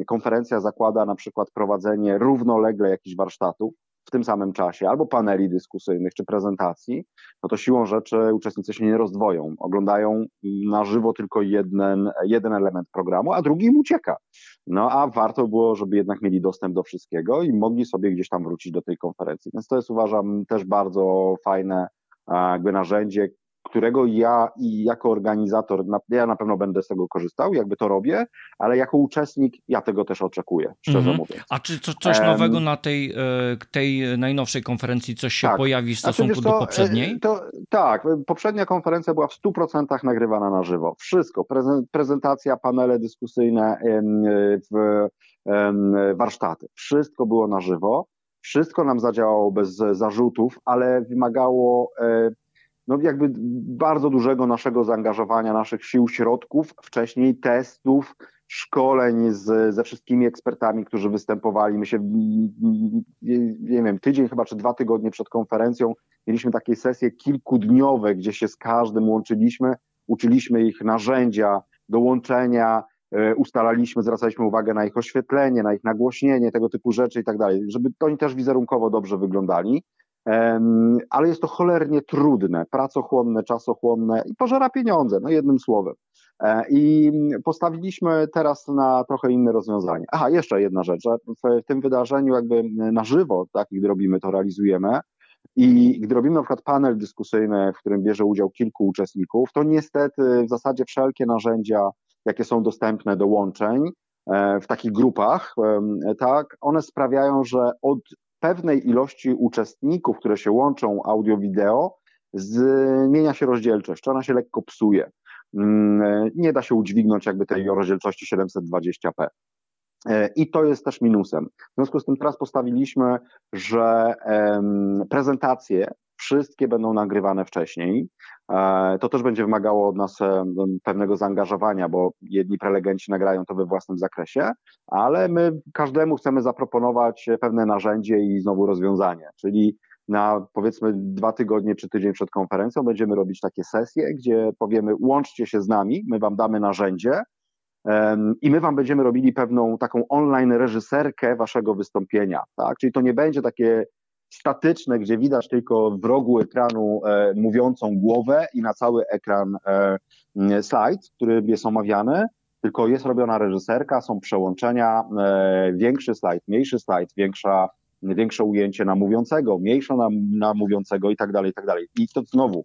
konferencja zakłada na przykład prowadzenie równolegle jakichś warsztatów, tym samym czasie, albo paneli dyskusyjnych, czy prezentacji, no to siłą rzeczy uczestnicy się nie rozdwoją. Oglądają na żywo tylko jeden, jeden element programu, a drugi im ucieka. No a warto było, żeby jednak mieli dostęp do wszystkiego i mogli sobie gdzieś tam wrócić do tej konferencji. Więc to jest uważam też bardzo fajne jakby narzędzie, którego ja i jako organizator, ja na pewno będę z tego korzystał, jakby to robię, ale jako uczestnik ja tego też oczekuję, szczerze -hmm. mówiąc. A czy co, coś nowego na tej, e, tej najnowszej konferencji, coś się tak. pojawi w znaczy, stosunku do poprzedniej? E, to, tak, poprzednia konferencja była w 100% nagrywana na żywo. Wszystko, prezentacja, panele dyskusyjne, w, warsztaty, wszystko było na żywo. Wszystko nam zadziałało bez zarzutów, ale wymagało e, no jakby bardzo dużego naszego zaangażowania, naszych sił, środków, wcześniej testów, szkoleń z, ze wszystkimi ekspertami, którzy występowali. My się, nie wiem, tydzień chyba czy dwa tygodnie przed konferencją mieliśmy takie sesje kilkudniowe, gdzie się z każdym łączyliśmy, uczyliśmy ich narzędzia do łączenia, e, ustalaliśmy, zwracaliśmy uwagę na ich oświetlenie, na ich nagłośnienie, tego typu rzeczy i tak dalej, żeby oni też wizerunkowo dobrze wyglądali ale jest to cholernie trudne, pracochłonne, czasochłonne i pożera pieniądze, no jednym słowem. E, I postawiliśmy teraz na trochę inne rozwiązanie. Aha, jeszcze jedna rzecz, że w tym wydarzeniu jakby na żywo, tak, gdy robimy to, realizujemy, i gdy robimy na przykład panel dyskusyjny, w którym bierze udział kilku uczestników, to niestety w zasadzie wszelkie narzędzia, jakie są dostępne do łączeń e, w takich grupach, tak, one sprawiają, że od pewnej ilości uczestników, które się łączą audio-wideo, zmienia się rozdzielczość, czy ona się lekko psuje. Mm, nie da się udźwignąć jakby tej rozdzielczości 720p. E, I to jest też minusem. W związku z tym teraz postawiliśmy, że prezentacje wszystkie będą nagrywane wcześniej. E, to też będzie wymagało od nas e, pewnego zaangażowania, bo jedni prelegenci nagrają to we własnym zakresie, ale my każdemu chcemy zaproponować pewne narzędzie i znowu rozwiązanie, czyli na powiedzmy dwa tygodnie czy tydzień przed konferencją będziemy robić takie sesje, gdzie powiemy łączcie się z nami, my wam damy narzędzie, i my wam będziemy robili pewną taką online reżyserkę waszego wystąpienia, tak? Czyli to nie będzie takie statyczne, gdzie widać tylko w rogu ekranu e, mówiącą głowę i na cały ekran e, slajd, który jest omawiany, tylko jest robiona reżyserka, są przełączenia, e, większy slajd, mniejszy slajd, większa, większe ujęcie na mówiącego, mniejsze na, na mówiącego i tak dalej, i tak dalej. I to znowu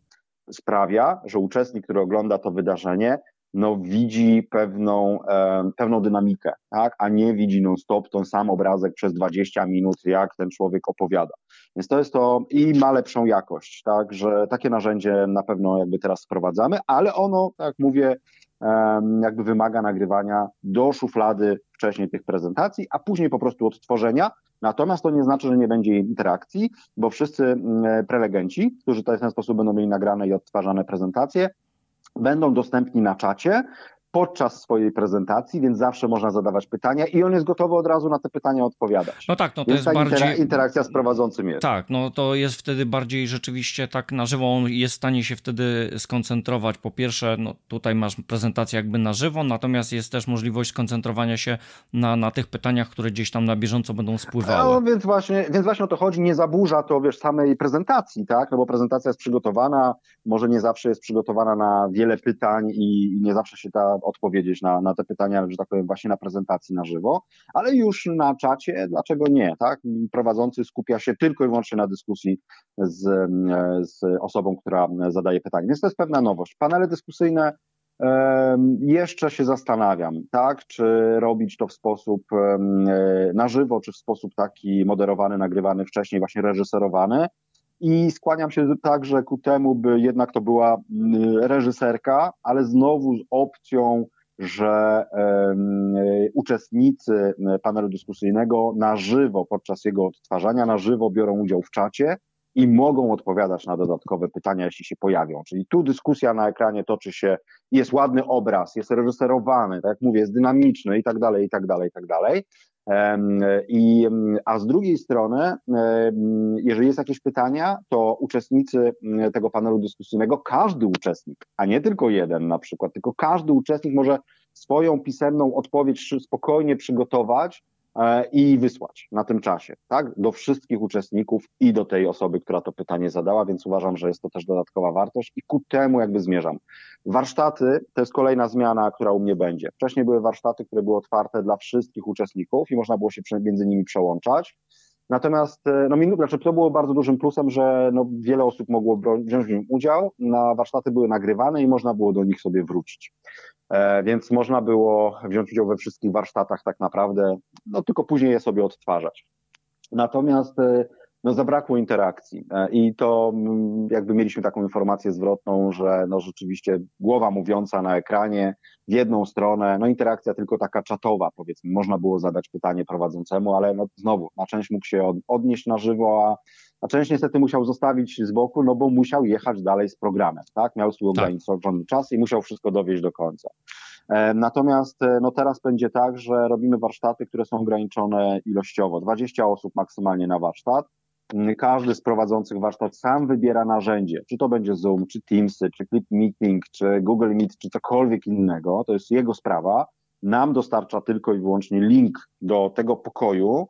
sprawia, że uczestnik, który ogląda to wydarzenie, no, widzi pewną, e, pewną dynamikę, tak? a nie widzi non-stop ten sam obrazek przez 20 minut, jak ten człowiek opowiada. Więc to jest to i ma lepszą jakość, tak, że takie narzędzie na pewno jakby teraz wprowadzamy, ale ono, tak jak mówię, e, jakby wymaga nagrywania do szuflady wcześniej tych prezentacji, a później po prostu odtworzenia. Natomiast to nie znaczy, że nie będzie interakcji, bo wszyscy mm, prelegenci, którzy w ten sposób będą mieli nagrane i odtwarzane prezentacje, będą dostępni na czacie podczas swojej prezentacji, więc zawsze można zadawać pytania i on jest gotowy od razu na te pytania odpowiadać. No tak, no to więc jest bardziej... interakcja z prowadzącym jest. Tak, no to jest wtedy bardziej rzeczywiście tak na żywo, on jest w stanie się wtedy skoncentrować. Po pierwsze, no tutaj masz prezentację jakby na żywo, natomiast jest też możliwość skoncentrowania się na, na tych pytaniach, które gdzieś tam na bieżąco będą spływały. No, więc właśnie, więc właśnie o to chodzi, nie zaburza to, wiesz, samej prezentacji, tak, no bo prezentacja jest przygotowana, może nie zawsze jest przygotowana na wiele pytań i nie zawsze się ta odpowiedzieć na, na te pytania, że tak powiem, właśnie na prezentacji na żywo, ale już na czacie, dlaczego nie, tak? Prowadzący skupia się tylko i wyłącznie na dyskusji z, z osobą, która zadaje pytanie. Więc to jest pewna nowość. Panele dyskusyjne jeszcze się zastanawiam, tak, czy robić to w sposób na żywo, czy w sposób taki moderowany, nagrywany wcześniej, właśnie reżyserowany. I skłaniam się także ku temu, by jednak to była mm, reżyserka, ale znowu z opcją, że um, uczestnicy panelu dyskusyjnego na żywo, podczas jego odtwarzania, na żywo biorą udział w czacie i mogą odpowiadać na dodatkowe pytania, jeśli się pojawią. Czyli tu dyskusja na ekranie toczy się, jest ładny obraz, jest reżyserowany, tak jak mówię, jest dynamiczny i tak dalej, i tak dalej, i tak dalej. I, a z drugiej strony, jeżeli jest jakieś pytania, to uczestnicy tego panelu dyskusyjnego, każdy uczestnik, a nie tylko jeden na przykład, tylko każdy uczestnik może swoją pisemną odpowiedź spokojnie przygotować i wysłać na tym czasie, tak? Do wszystkich uczestników i do tej osoby, która to pytanie zadała, więc uważam, że jest to też dodatkowa wartość i ku temu jakby zmierzam. Warsztaty to jest kolejna zmiana, która u mnie będzie. Wcześniej były warsztaty, które były otwarte dla wszystkich uczestników i można było się między nimi przełączać. Natomiast e, no, znaczy to było bardzo dużym plusem, że no, wiele osób mogło wziąć w nim udział. Na warsztaty były nagrywane i można było do nich sobie wrócić. E, więc można było wziąć udział we wszystkich warsztatach tak naprawdę, no tylko później je sobie odtwarzać. Natomiast e, no, zabrakło interakcji e, i to mm, jakby mieliśmy taką informację zwrotną, że no rzeczywiście głowa mówiąca na ekranie w jedną stronę, no interakcja tylko taka czatowa powiedzmy, można było zadać pytanie prowadzącemu, ale no znowu na część mógł się odnieść na żywo, a a część niestety musiał zostawić z boku, no bo musiał jechać dalej z programem, tak? Miał swój tak. ograniczony czas i musiał wszystko dowieść do końca. E, natomiast e, no teraz będzie tak, że robimy warsztaty, które są ograniczone ilościowo. 20 osób maksymalnie na warsztat. Każdy z prowadzących warsztat sam wybiera narzędzie, czy to będzie Zoom, czy Teamsy, czy Clip Meeting, czy Google Meet, czy cokolwiek innego. To jest jego sprawa. Nam dostarcza tylko i wyłącznie link do tego pokoju,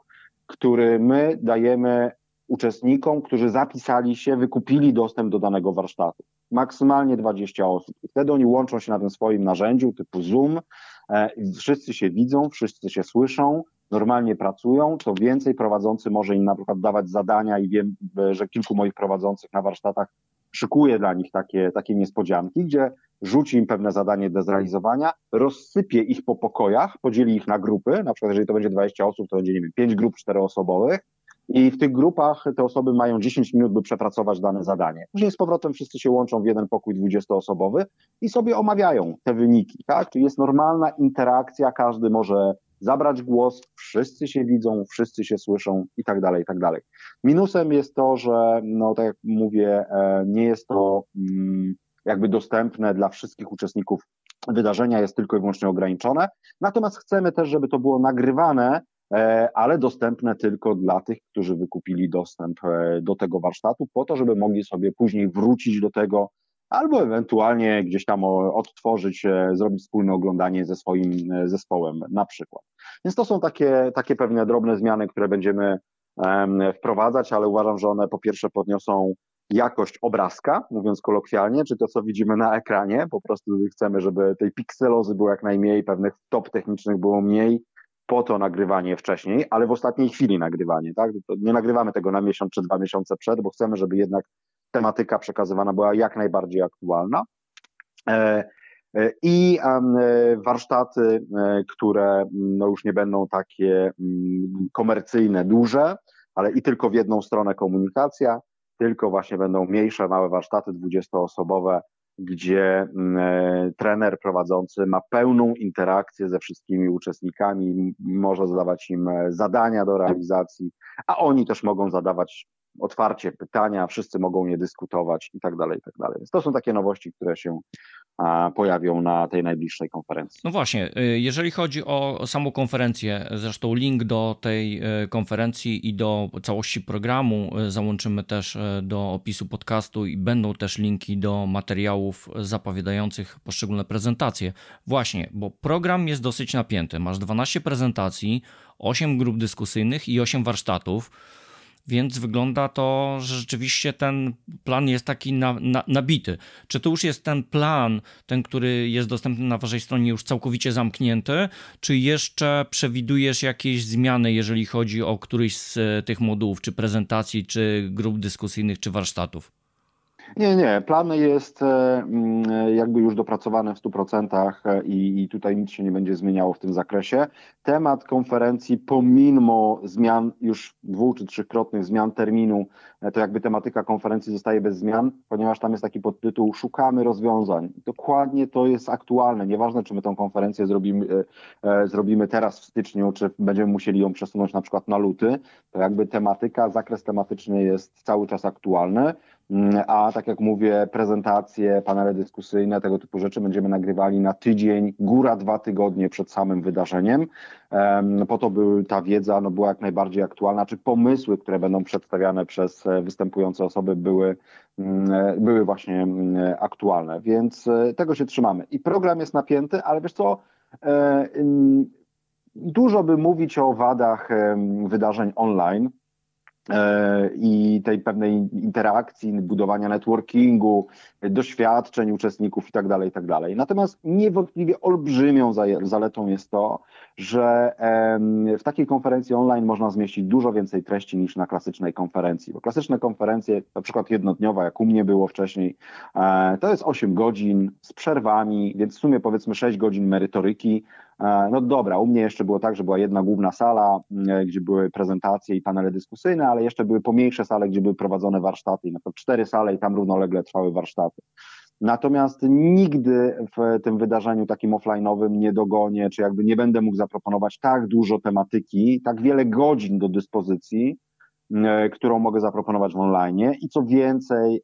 który my dajemy uczestnikom, którzy zapisali się, wykupili dostęp do danego warsztatu. Maksymalnie 20 osób. Wtedy oni łączą się na tym swoim narzędziu typu Zoom. E, wszyscy się widzą, wszyscy się słyszą, normalnie pracują. Co więcej, prowadzący może im na przykład dawać zadania i wiem, że kilku moich prowadzących na warsztatach szykuje dla nich takie, takie niespodzianki, gdzie rzuci im pewne zadanie do zrealizowania, rozsypie ich po pokojach, podzieli ich na grupy, na przykład jeżeli to będzie 20 osób, to będzie, nie wiem, 5 grup czteroosobowych, i w tych grupach te osoby mają 10 minut, by przepracować dane zadanie. Później z powrotem wszyscy się łączą w jeden pokój 20-osobowy i sobie omawiają te wyniki. Tak? Czyli jest normalna interakcja, każdy może zabrać głos, wszyscy się widzą, wszyscy się słyszą i tak dalej, i tak dalej. Minusem jest to, że, no tak jak mówię, e, nie jest to mm, jakby dostępne dla wszystkich uczestników wydarzenia, jest tylko i wyłącznie ograniczone. Natomiast chcemy też, żeby to było nagrywane, E, ale dostępne tylko dla tych, którzy wykupili dostęp e, do tego warsztatu, po to, żeby mogli sobie później wrócić do tego, albo ewentualnie gdzieś tam odtworzyć, e, zrobić wspólne oglądanie ze swoim zespołem na przykład. Więc to są takie, takie pewne drobne zmiany, które będziemy wprowadzać, ale uważam, że one po pierwsze podniosą jakość obrazka, mówiąc kolokwialnie, czy to, co widzimy na ekranie. Po prostu chcemy, żeby tej pikselozy było jak najmniej, pewnych top technicznych było mniej, po to nagrywanie wcześniej, ale w ostatniej chwili nagrywanie, tak? Nie nagrywamy tego na miesiąc czy dwa miesiące przed, bo chcemy, żeby jednak tematyka przekazywana była jak najbardziej aktualna. E, e, I e, warsztaty, które no już nie będą takie mm, komercyjne, duże, ale i tylko w jedną stronę komunikacja, tylko właśnie będą mniejsze, małe warsztaty, 20-osobowe, gdzie mm, trener prowadzący ma pełną interakcję ze wszystkimi uczestnikami, może zadawać im zadania do realizacji, a oni też mogą zadawać otwarcie pytania, wszyscy mogą je dyskutować i tak dalej, i tak dalej. Więc to są takie nowości, które się pojawią na tej najbliższej konferencji. No właśnie, y, jeżeli chodzi o samą konferencję, zresztą link do tej y, konferencji i do całości programu y, załączymy też do opisu podcastu i będą też linki do materiałów zapowiadających poszczególne prezentacje. Właśnie, bo program jest dosyć napięty. Masz 12 prezentacji, 8 grup dyskusyjnych i 8 warsztatów więc wygląda to, że rzeczywiście ten plan jest taki na, na, nabity. Czy to już jest ten plan, ten, który jest dostępny na waszej stronie, już całkowicie zamknięty, czy jeszcze przewidujesz jakieś zmiany, jeżeli chodzi o któryś z e, tych modułów, czy prezentacji, czy grup dyskusyjnych, czy warsztatów? Nie, nie. Plan jest e, mm, jakby już dopracowany w 100% e, i, i tutaj nic się nie będzie zmieniało w tym zakresie. Temat konferencji, pomimo zmian, już dwu czy trzykrotnych zmian terminu, e, to jakby tematyka konferencji zostaje bez zmian, ponieważ tam jest taki podtytuł Szukamy rozwiązań. Dokładnie to jest aktualne. Nieważne, czy my tą konferencję zrobimy, zrobimy teraz w styczniu, czy będziemy musieli ją przesunąć na przykład na luty, to jakby tematyka, zakres tematyczny jest cały czas aktualny. Mm, a tak jak mówię, prezentacje, panele dyskusyjne, tego typu rzeczy będziemy nagrywali na tydzień, góra dwa tygodnie przed samym wydarzeniem. Po to, by ta wiedza no, była jak najbardziej aktualna, czy pomysły, które będą przedstawiane przez e, występujące osoby były, mm, e, były właśnie mm, aktualne, więc e, tego się trzymamy. I program jest napięty, ale wiesz co, dużo by mówić o wadach wydarzeń online, E, i tej pewnej interakcji, budowania networkingu, doświadczeń uczestników i tak dalej, i tak. Natomiast niewątpliwie olbrzymią zaletą jest to, że w takiej konferencji online można zmieścić dużo więcej treści niż na klasycznej konferencji. Bo klasyczne konferencje, na przykład jednodniowa, jak u mnie było wcześniej, e, to jest 8 godzin z przerwami, więc w sumie powiedzmy 6 godzin merytoryki, E, no dobra, u mnie jeszcze było tak, że była jedna główna sala, e, gdzie były prezentacje i panele dyskusyjne, ale jeszcze były pomniejsze sale, gdzie były prowadzone warsztaty, na przykład cztery sale i tam równolegle trwały warsztaty. Natomiast nigdy w tym wydarzeniu takim offline'owym nie dogonię, czy jakby nie będę mógł zaproponować tak dużo tematyki, tak wiele godzin do dyspozycji, którą mogę zaproponować w online. I co więcej,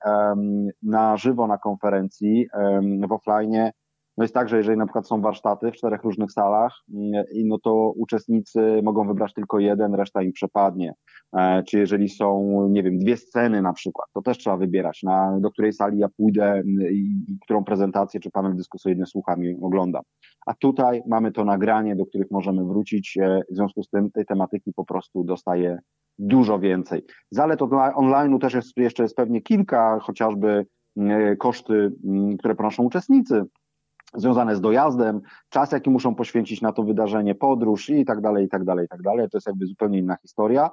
na żywo na konferencji w offline no jest tak, że jeżeli na przykład są warsztaty w czterech różnych salach, mm, no to uczestnicy mogą wybrać tylko jeden, reszta im przepadnie. E, czy jeżeli są, nie wiem, dwie sceny na przykład, to też trzeba wybierać, na, do której sali ja pójdę mm, i, którą prezentację czy panel dyskusyjny słucham i oglądam. A tutaj mamy to nagranie, do których możemy wrócić, e, w związku z tym tej tematyki po prostu dostaje dużo więcej. Zalet online też jest, jeszcze jest pewnie kilka, chociażby mm, koszty, które ponoszą uczestnicy, związane z dojazdem, czas, jaki muszą poświęcić na to wydarzenie, podróż i tak dalej, i tak dalej, i tak dalej. To jest jakby zupełnie inna historia.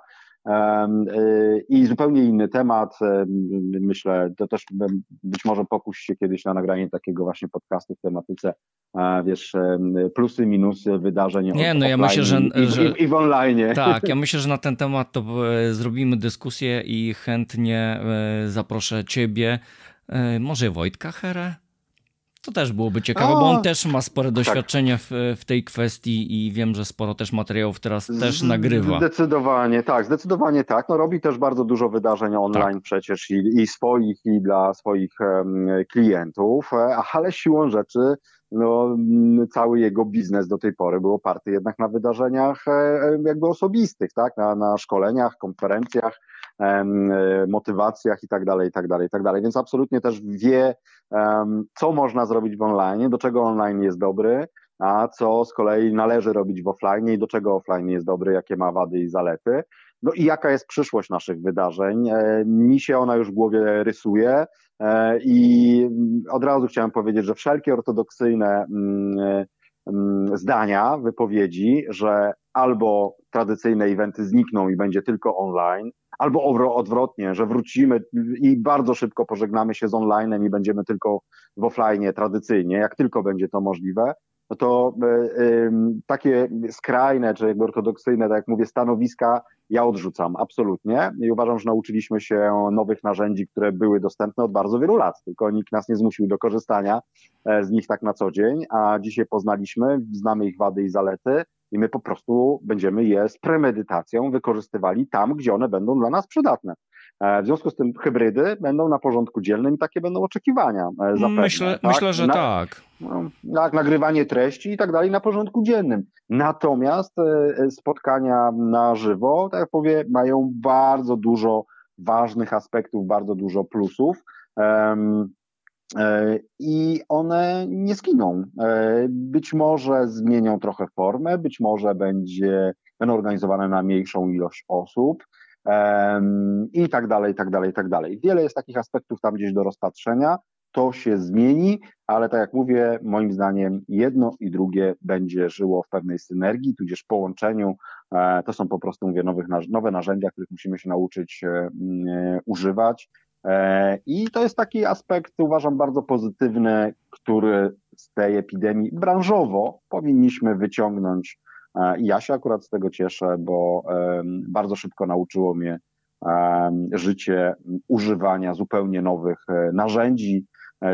Y, I zupełnie inny temat. Myślę, to też być może pokuś się kiedyś na nagranie takiego właśnie podcastu w tematyce, wiesz, plusy, minusy wydarzeń. Nie, no ja myślę, że i, że i, w online. Tak, ja myślę, że na ten temat to e, zrobimy dyskusję i chętnie e, zaproszę Ciebie, e, może Wojtka Herę? To też byłoby ciekawe, bo on też ma spore tak. doświadczenie tak. w, w, tej kwestii i wiem, że sporo też materiałów teraz też nagrywa. Zdecydowanie tak, zdecydowanie tak. No, robi też bardzo dużo wydarzeń online tak. przecież i, i, swoich, i dla swoich um, klientów, e, ale siłą rzeczy no, cały jego biznes do tej pory był oparty jednak na wydarzeniach e, jakby osobistych, tak? na, na szkoleniach, konferencjach, motywacjach i tak dalej, i tak dalej, i tak dalej. Więc absolutnie też wie, co można zrobić w online, do czego online jest dobry, a co z kolei należy robić w offline i do czego offline jest dobry, jakie ma wady i zalety. No i jaka jest przyszłość naszych wydarzeń? E, mi się ona już w głowie rysuje e, i od razu chciałem powiedzieć, że wszelkie ortodoksyjne mm, mm, zdania, wypowiedzi, że albo tradycyjne eventy znikną i będzie tylko online, albo odwrotnie, że wrócimy i bardzo szybko pożegnamy się z onlinem i będziemy tylko w offline tradycyjnie, jak tylko będzie to możliwe, no to y, takie skrajne, czy jakby ortodoksyjne, tak jak mówię, stanowiska ja odrzucam absolutnie. I uważam, że nauczyliśmy się nowych narzędzi, które były dostępne od bardzo wielu lat, tylko nikt nas nie zmusił do korzystania e, z nich tak na co dzień, a dzisiaj poznaliśmy, znamy ich wady i zalety i my po prostu będziemy je z premedytacją wykorzystywali tam, gdzie one będą dla nas przydatne. E, w związku z tym hybrydy będą na porządku dzielnym i takie będą oczekiwania. E, zapewne, myślę, tak? myślę, że na, tak. No, tak, nagrywanie treści i tak dalej na porządku dziennym. Natomiast e, spotkania na żywo, tak jak powiem, mają bardzo dużo ważnych aspektów, bardzo dużo plusów. I one nie zginą. Być może zmienią trochę formę, być może będzie, będą organizowane na mniejszą ilość osób i tak dalej, i tak dalej, i tak dalej. Wiele jest takich aspektów tam gdzieś do rozpatrzenia. To się zmieni, ale tak jak mówię, moim zdaniem jedno i drugie będzie żyło w pewnej synergii, tudzież połączeniu. E, to są po prostu, mówię, nowych, nowe narzędzia, których musimy się nauczyć e, używać. E, I to jest taki aspekt, uważam, bardzo pozytywny, który z tej epidemii branżowo powinniśmy wyciągnąć. E, I ja się akurat z tego cieszę, bo bardzo szybko nauczyło mnie życie używania zupełnie nowych e, narzędzi,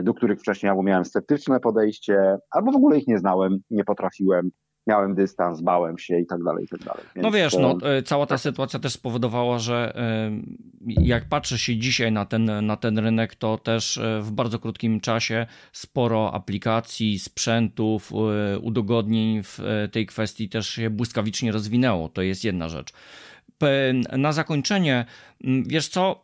do których wcześniej albo miałem sceptyczne podejście, albo w ogóle ich nie znałem, nie potrafiłem miałem dystans, bałem się i tak dalej, i tak dalej. Więc no wiesz, no, cała ta sytuacja też spowodowała, że jak patrzy się dzisiaj na ten, na ten rynek, to też w bardzo krótkim czasie sporo aplikacji, sprzętów, udogodnień w tej kwestii też się błyskawicznie rozwinęło. To jest jedna rzecz. Na zakończenie, wiesz co,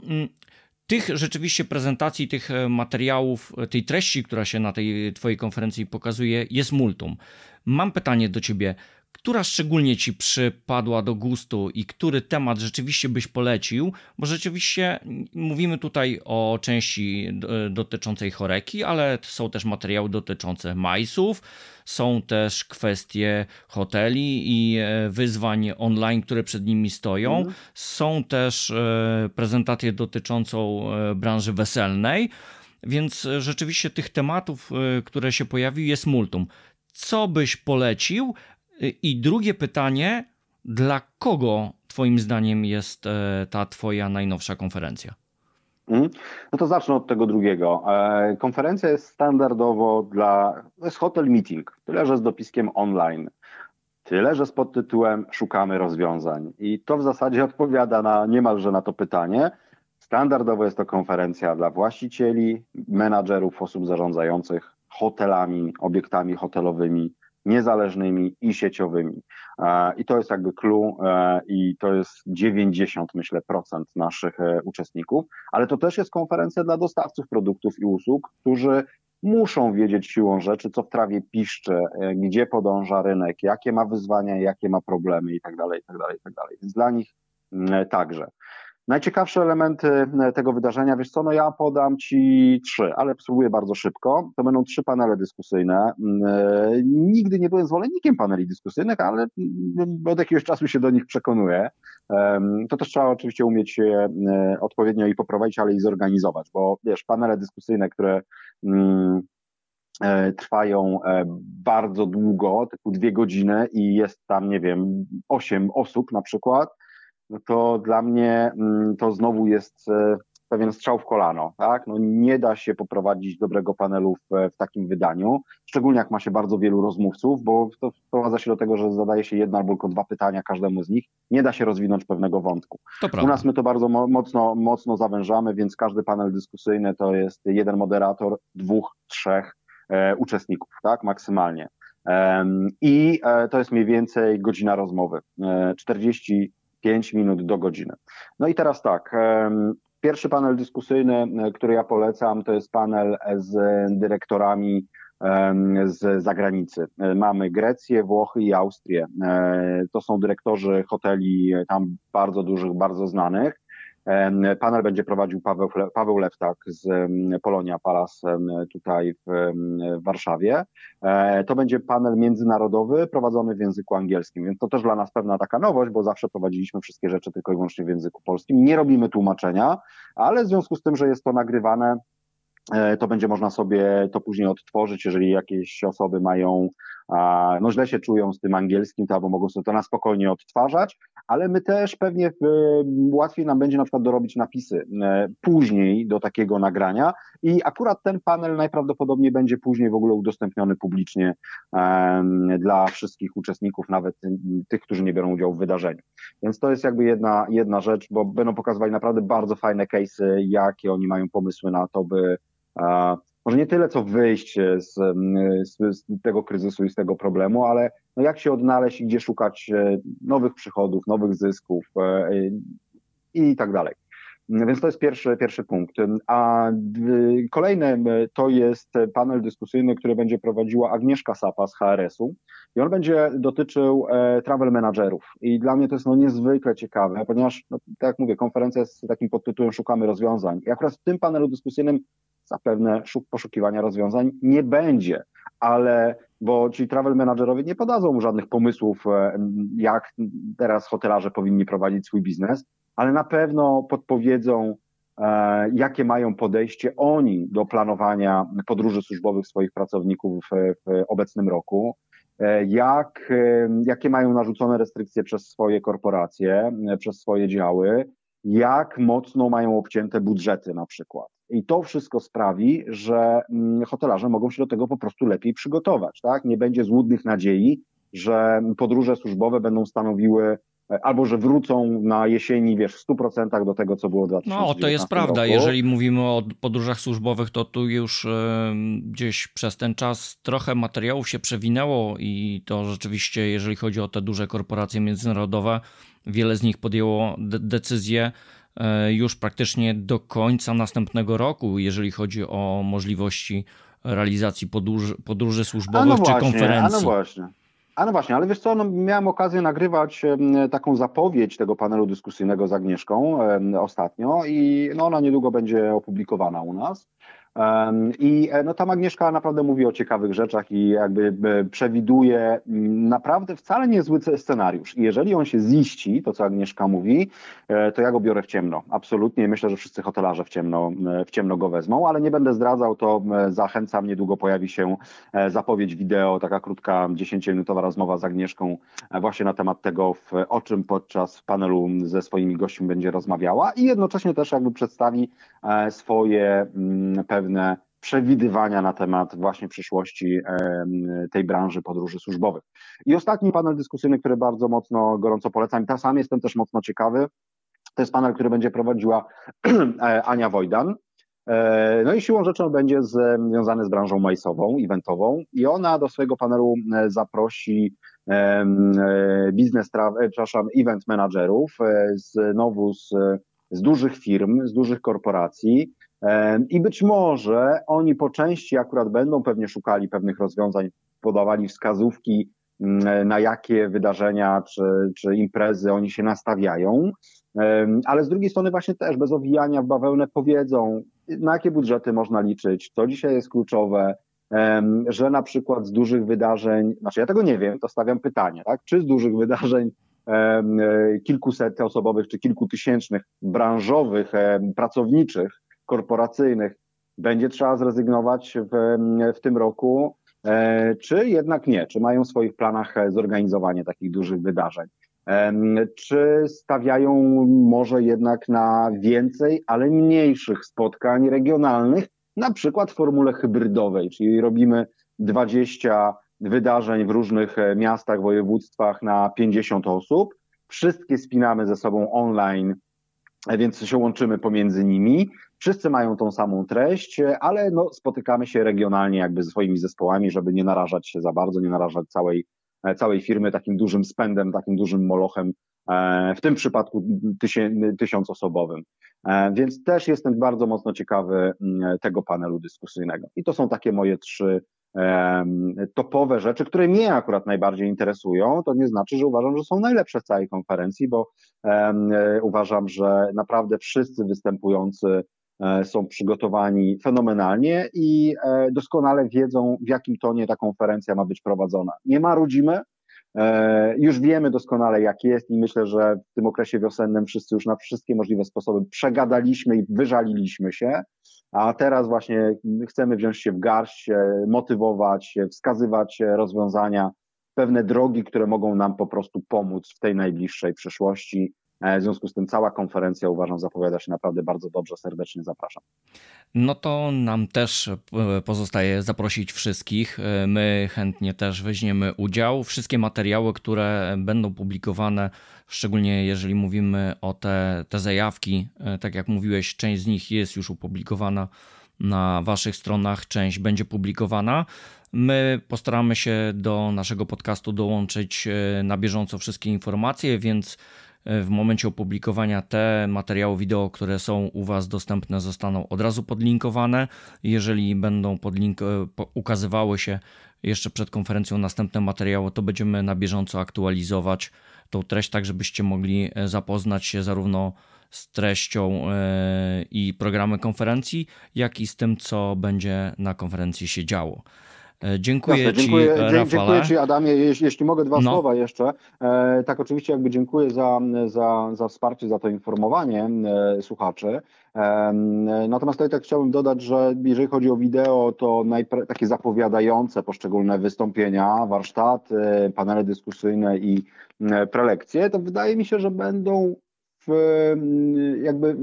tych rzeczywiście prezentacji, tych materiałów, tej treści, która się na tej Twojej konferencji pokazuje, jest multum. Mam pytanie do ciebie. Która szczególnie ci przypadła do gustu i który temat rzeczywiście byś polecił? Bo rzeczywiście mówimy tutaj o części dotyczącej choreki, ale są też materiały dotyczące majsów, są też kwestie hoteli i e, wyzwań online, które przed nimi stoją. Mm. Są też e, prezentacje dotyczącą e, branży weselnej. Więc rzeczywiście tych tematów, które się pojawiły, jest multum co byś polecił? I drugie pytanie, dla kogo Twoim zdaniem jest e, ta Twoja najnowsza konferencja? Mhm. No to zacznę od tego drugiego. E, konferencja jest standardowo dla. To jest hotel meeting, tyle że z dopiskiem online. Tyle, że z podtytułem Szukamy rozwiązań. I to w zasadzie odpowiada na niemalże na to pytanie. Standardowo jest to konferencja dla właścicieli, menadżerów, osób zarządzających hotelami, obiektami hotelowymi, niezależnymi i sieciowymi. E, I to jest jakby clue e, i to jest 90, myślę, procent naszych e, uczestników, ale to też jest konferencja dla dostawców produktów i usług, którzy muszą wiedzieć siłą rzeczy, co w trawie piszcze, gdzie podąża rynek, jakie ma wyzwania, jakie ma problemy i tak dalej, i tak dalej, i tak dalej. Więc dla nich mm, także. Najciekawsze elementy e, tego wydarzenia, wiesz co, no ja podam Ci trzy, ale spróbuję bardzo szybko. To będą trzy panele dyskusyjne. Mm, e, nigdy nie byłem zwolennikiem paneli dyskusyjnych, ale mm, od jakiegoś czasu się do nich przekonuję. To też trzeba oczywiście umieć e, odpowiednio i poprowadzić, ale i zorganizować, bo wiesz, panele dyskusyjne, które mm, trwają bardzo długo, typu dwie godziny i jest tam, nie wiem, osiem osób na przykład, no to dla mnie mm, to znowu jest e, pewien strzał w kolano, tak? No nie da się poprowadzić dobrego panelu w, w, takim wydaniu, szczególnie jak ma się bardzo wielu rozmówców, bo to sprowadza się do tego, że zadaje się jedno albo tylko dwa pytania każdemu z nich, nie da się rozwinąć pewnego wątku. U nas my to bardzo mocno, mocno zawężamy, więc każdy panel dyskusyjny to jest jeden moderator, dwóch, trzech e, uczestników, tak? Maksymalnie. I e, to jest mniej więcej godzina rozmowy. 40 5 minut do godziny. No i teraz tak. Pierwszy panel dyskusyjny, który ja polecam, to jest panel z dyrektorami z zagranicy. Mamy Grecję, Włochy i Austrię. E, to są dyrektorzy hoteli tam bardzo dużych, bardzo znanych. Panel będzie prowadził Paweł, Paweł Lewtak z Polonia Palace tutaj w, w Warszawie. E, to będzie panel międzynarodowy prowadzony w języku angielskim, więc to też dla nas pewna taka nowość, bo zawsze prowadziliśmy wszystkie rzeczy tylko i wyłącznie w języku polskim. Nie robimy tłumaczenia, ale w związku z tym, że jest to nagrywane, E, to będzie można sobie to później odtworzyć, jeżeli jakieś osoby mają, no źle się czują z tym angielskim, to albo mogą sobie to na spokojnie odtwarzać, ale my też pewnie łatwiej nam będzie na przykład dorobić napisy e, później do takiego nagrania i akurat ten panel najprawdopodobniej będzie później w ogóle udostępniony publicznie dla wszystkich uczestników, nawet tych, którzy nie biorą udziału w wydarzeniu. Więc to jest jakby jedna, jedna rzecz, bo będą pokazywali naprawdę bardzo fajne case'y, jakie oni mają pomysły na to, by może nie tyle co wyjść z, z, z, tego kryzysu i z tego problemu, ale no jak się odnaleźć i gdzie szukać e, nowych przychodów, nowych zysków e, i tak dalej. Więc to jest pierwszy, pierwszy punkt. A kolejny to jest panel dyskusyjny, który będzie prowadziła Agnieszka Sapa z HRS-u i on będzie dotyczył e, travel managerów. I dla mnie to jest no niezwykle ciekawe, ponieważ, no, tak jak mówię, konferencja jest takim podtytułem Szukamy rozwiązań. I akurat w tym panelu dyskusyjnym zapewne poszukiwania rozwiązań nie będzie, ale bo ci travel managerowie nie podadzą mu żadnych pomysłów, e, jak teraz hotelarze powinni prowadzić swój biznes, ale na pewno podpowiedzą, e, jakie mają podejście oni do planowania podróży służbowych swoich pracowników w obecnym roku, e, jak, jakie mają narzucone restrykcje przez swoje korporacje, przez swoje działy, jak mocno mają obcięte budżety na przykład. I to wszystko sprawi, że mm, hotelarze mogą się do tego po prostu lepiej przygotować. Tak? Nie będzie złudnych nadziei, że podróże służbowe będą stanowiły e, albo że wrócą na jesieni, wiesz, w 100% do tego, co było w 2019 No, to jest prawda. Roku. Jeżeli mówimy o podróżach służbowych, to tu już gdzieś przez ten czas trochę materiałów się przewinęło i to rzeczywiście, jeżeli chodzi o te duże korporacje międzynarodowe, wiele z nich podjęło de decyzję już praktycznie do końca następnego roku, jeżeli chodzi o możliwości realizacji podróży, podróży służbowych no właśnie, czy konferencji. A no właśnie. A no właśnie, ale wiesz co, no miałem okazję nagrywać taką zapowiedź tego panelu dyskusyjnego z Agnieszką ostatnio i no ona niedługo będzie opublikowana u nas. I e, no, tam Agnieszka naprawdę mówi o ciekawych rzeczach i jakby e, przewiduje mm, naprawdę wcale niezły scenariusz. I jeżeli on się ziści, to co Agnieszka mówi, e, to ja go biorę w ciemno. Absolutnie. Myślę, że wszyscy hotelarze w ciemno, w ciemno go wezmą, ale nie będę zdradzał, to zachęcam. Niedługo pojawi się zapowiedź wideo, taka krótka, 10-minutowa rozmowa z Agnieszką właśnie na temat tego, o czym podczas panelu ze swoimi gośćmi będzie rozmawiała i jednocześnie też jakby przedstawi swoje pewne pewne przewidywania na temat właśnie przyszłości tej branży podróży służbowych. I ostatni panel dyskusyjny, który bardzo mocno, gorąco polecam, i sam jestem też mocno ciekawy, to jest panel, który będzie prowadziła Ania Wojdan. E, no i siłą rzeczy on będzie związany z branżą majsową, eventową i ona do swojego panelu e, zaprosi e, biznes, przepraszam, event managerów znowu z, z dużych firm, z dużych korporacji i być może oni po części akurat będą pewnie szukali pewnych rozwiązań, podawali wskazówki, na jakie wydarzenia czy, czy imprezy oni się nastawiają, ale z drugiej strony właśnie też bez owijania w bawełnę powiedzą, na jakie budżety można liczyć, co dzisiaj jest kluczowe, że na przykład z dużych wydarzeń, znaczy ja tego nie wiem, to stawiam pytanie, tak? czy z dużych wydarzeń e, kilkuset osobowych czy kilkutysięcznych, branżowych, pracowniczych, korporacyjnych. Będzie trzeba zrezygnować w, w tym roku, e, czy jednak nie, czy mają w swoich planach zorganizowanie takich dużych wydarzeń. Czy stawiają może jednak na więcej, ale mniejszych spotkań regionalnych, na przykład w formule hybrydowej, czyli robimy 20 wydarzeń w różnych e, miastach, województwach na 50 osób, wszystkie spinamy ze sobą online, e, więc się łączymy pomiędzy nimi. Wszyscy mają tą samą treść, e, ale no, spotykamy się regionalnie jakby ze swoimi zespołami, żeby nie narażać się za bardzo, nie narażać całej E, całej firmy takim dużym spędem, takim dużym molochem, e, w tym przypadku tysiącosobowym. E, więc też jestem bardzo mocno ciekawy mm, tego panelu dyskusyjnego. I to są takie moje trzy topowe rzeczy, które mnie akurat najbardziej interesują. To nie znaczy, że uważam, że są najlepsze w całej konferencji, bo uważam, że naprawdę wszyscy występujący E, są przygotowani fenomenalnie i e, doskonale wiedzą, w jakim tonie ta konferencja ma być prowadzona. Nie marudzimy, e, już wiemy doskonale, jak jest, i myślę, że w tym okresie wiosennym wszyscy już na wszystkie możliwe sposoby przegadaliśmy i wyżaliliśmy się, a teraz właśnie chcemy wziąć się w garść, motywować, wskazywać rozwiązania, pewne drogi, które mogą nam po prostu pomóc w tej najbliższej przyszłości E, w związku z tym cała konferencja uważam zapowiada się naprawdę bardzo dobrze, serdecznie zapraszam. No to nam też e, pozostaje zaprosić wszystkich. E, my chętnie też weźmiemy udział. Wszystkie materiały, które będą publikowane, szczególnie jeżeli mówimy o te, te zajawki, tak jak mówiłeś, część z nich jest już opublikowana na waszych stronach, część będzie publikowana. My postaramy się do naszego podcastu dołączyć na bieżąco wszystkie informacje, więc w momencie opublikowania te materiały wideo, które są u Was dostępne, zostaną od razu podlinkowane. Jeżeli będą podlink ukazywały się jeszcze przed konferencją następne materiały, to będziemy na bieżąco aktualizować tą treść, tak żebyście mogli e, zapoznać się zarówno z treścią e, i programem konferencji, jak i z tym, co będzie na konferencji się działo. E, dziękuję Jasne, Ci, dziękuję, Rafale. Dziękuję Ci, Adamie. Jeśli, jeśli mogę dwa no. słowa jeszcze. E, tak, oczywiście jakby dziękuję za, za, za wsparcie, za to informowanie e, słuchaczy. E, natomiast tutaj tak chciałbym dodać, że jeżeli chodzi o wideo, to takie zapowiadające poszczególne wystąpienia, warsztaty, panele dyskusyjne i e, prelekcje, to wydaje mi się, że będą jakby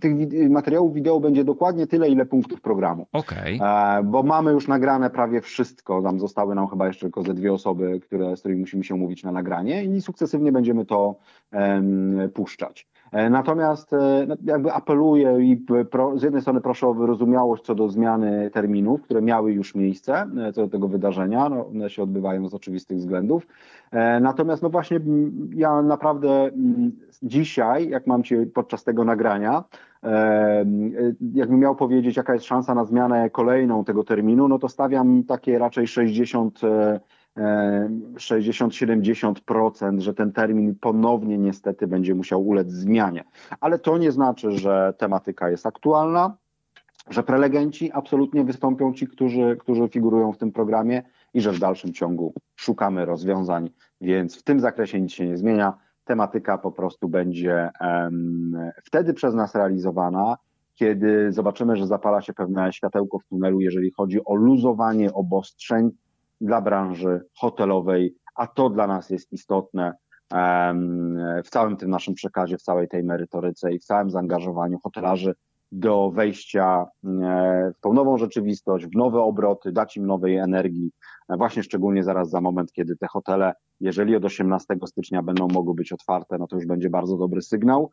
tych materiałów wideo będzie dokładnie tyle, ile punktów programu. Okay. Bo mamy już nagrane prawie wszystko. Tam zostały nam chyba jeszcze tylko ze dwie osoby, które, z którymi musimy się umówić na nagranie i sukcesywnie będziemy to um, puszczać. E, natomiast e, no, jakby apeluję i pro, z jednej strony proszę o wyrozumiałość co do zmiany terminów, które miały już miejsce e, co do tego wydarzenia. No, one się odbywają z oczywistych względów. Natomiast no właśnie ja naprawdę dzisiaj, jak mam Cię podczas tego nagrania, jakbym miał powiedzieć, jaka jest szansa na zmianę kolejną tego terminu, no to stawiam takie raczej 60 60-70%, że ten termin ponownie niestety będzie musiał ulec zmianie. Ale to nie znaczy, że tematyka jest aktualna, że prelegenci absolutnie wystąpią ci, którzy, którzy figurują w tym programie i że w dalszym ciągu szukamy rozwiązań, więc w tym zakresie nic się nie zmienia. Tematyka po prostu będzie wtedy przez nas realizowana, kiedy zobaczymy, że zapala się pewne światełko w tunelu, jeżeli chodzi o luzowanie obostrzeń dla branży hotelowej, a to dla nas jest istotne w całym tym naszym przekazie, w całej tej merytoryce i w całym zaangażowaniu hotelarzy do wejścia e, w tą nową rzeczywistość, w nowe obroty, dać im nowej energii, e, właśnie szczególnie zaraz za moment, kiedy te hotele, jeżeli od 18 stycznia będą mogły być otwarte, no to już będzie bardzo dobry sygnał.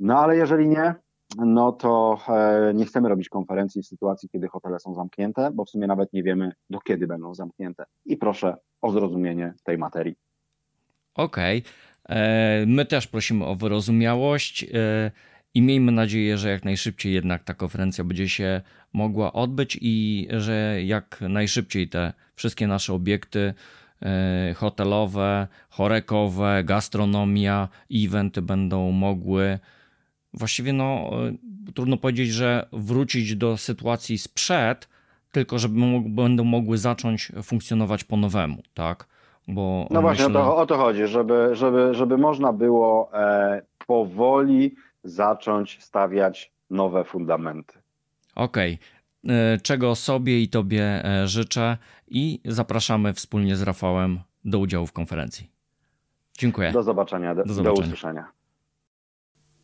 No ale jeżeli nie, no to e, nie chcemy robić konferencji w sytuacji, kiedy hotele są zamknięte, bo w sumie nawet nie wiemy, do kiedy będą zamknięte. I proszę o zrozumienie tej materii. Okej. Okay. My też prosimy o wyrozumiałość. I miejmy nadzieję, że jak najszybciej jednak ta konferencja będzie się mogła odbyć i że jak najszybciej te wszystkie nasze obiekty e, hotelowe, chorekowe, gastronomia i eventy będą mogły właściwie no e, trudno powiedzieć, że wrócić do sytuacji sprzed, tylko żeby będą mogły zacząć funkcjonować po nowemu, tak? Bo no właśnie myślę... o, to, o to chodzi, żeby, żeby, żeby można było e, powoli zacząć stawiać nowe fundamenty. Okej. Okay. E, czego sobie i Tobie e, życzę i zapraszamy wspólnie z Rafałem do udziału w konferencji. Dziękuję. Do zobaczenia, do, do, zobaczenia. do usłyszenia.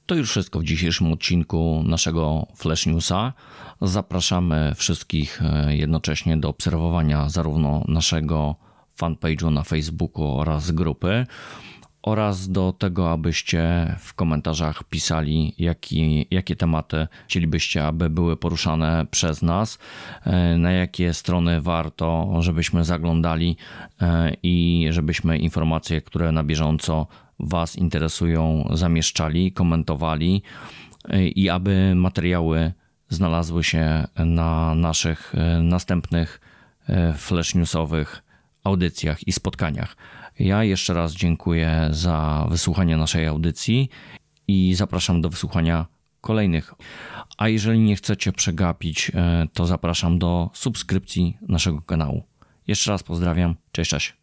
To już wszystko w dzisiejszym odcinku naszego Flash Newsa. Zapraszamy wszystkich e, jednocześnie do obserwowania zarówno naszego fanpage'u na Facebooku oraz grupy oraz do tego, abyście w komentarzach pisali, jaki, jakie tematy chcielibyście, aby były poruszane przez nas, e, na jakie strony warto, żebyśmy zaglądali e, i żebyśmy informacje, które na bieżąco Was interesują, zamieszczali, komentowali e, i aby materiały znalazły się na naszych następnych flash newsowych audycjach i spotkaniach. Ja jeszcze raz dziękuję za wysłuchanie naszej audycji i zapraszam do wysłuchania kolejnych. A jeżeli nie chcecie przegapić, e, to zapraszam do subskrypcji naszego kanału. Jeszcze raz pozdrawiam. Cześć, cześć.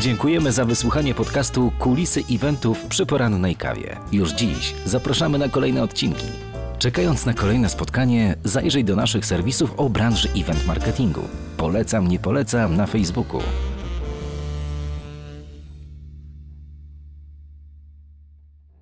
Dziękujemy za wysłuchanie podcastu Kulisy Eventów przy porannej kawie. Już dziś zapraszamy na kolejne odcinki. Czekając na kolejne spotkanie, zajrzyj do naszych serwisów o branży event marketingu. Polecam, nie polecam na Facebooku.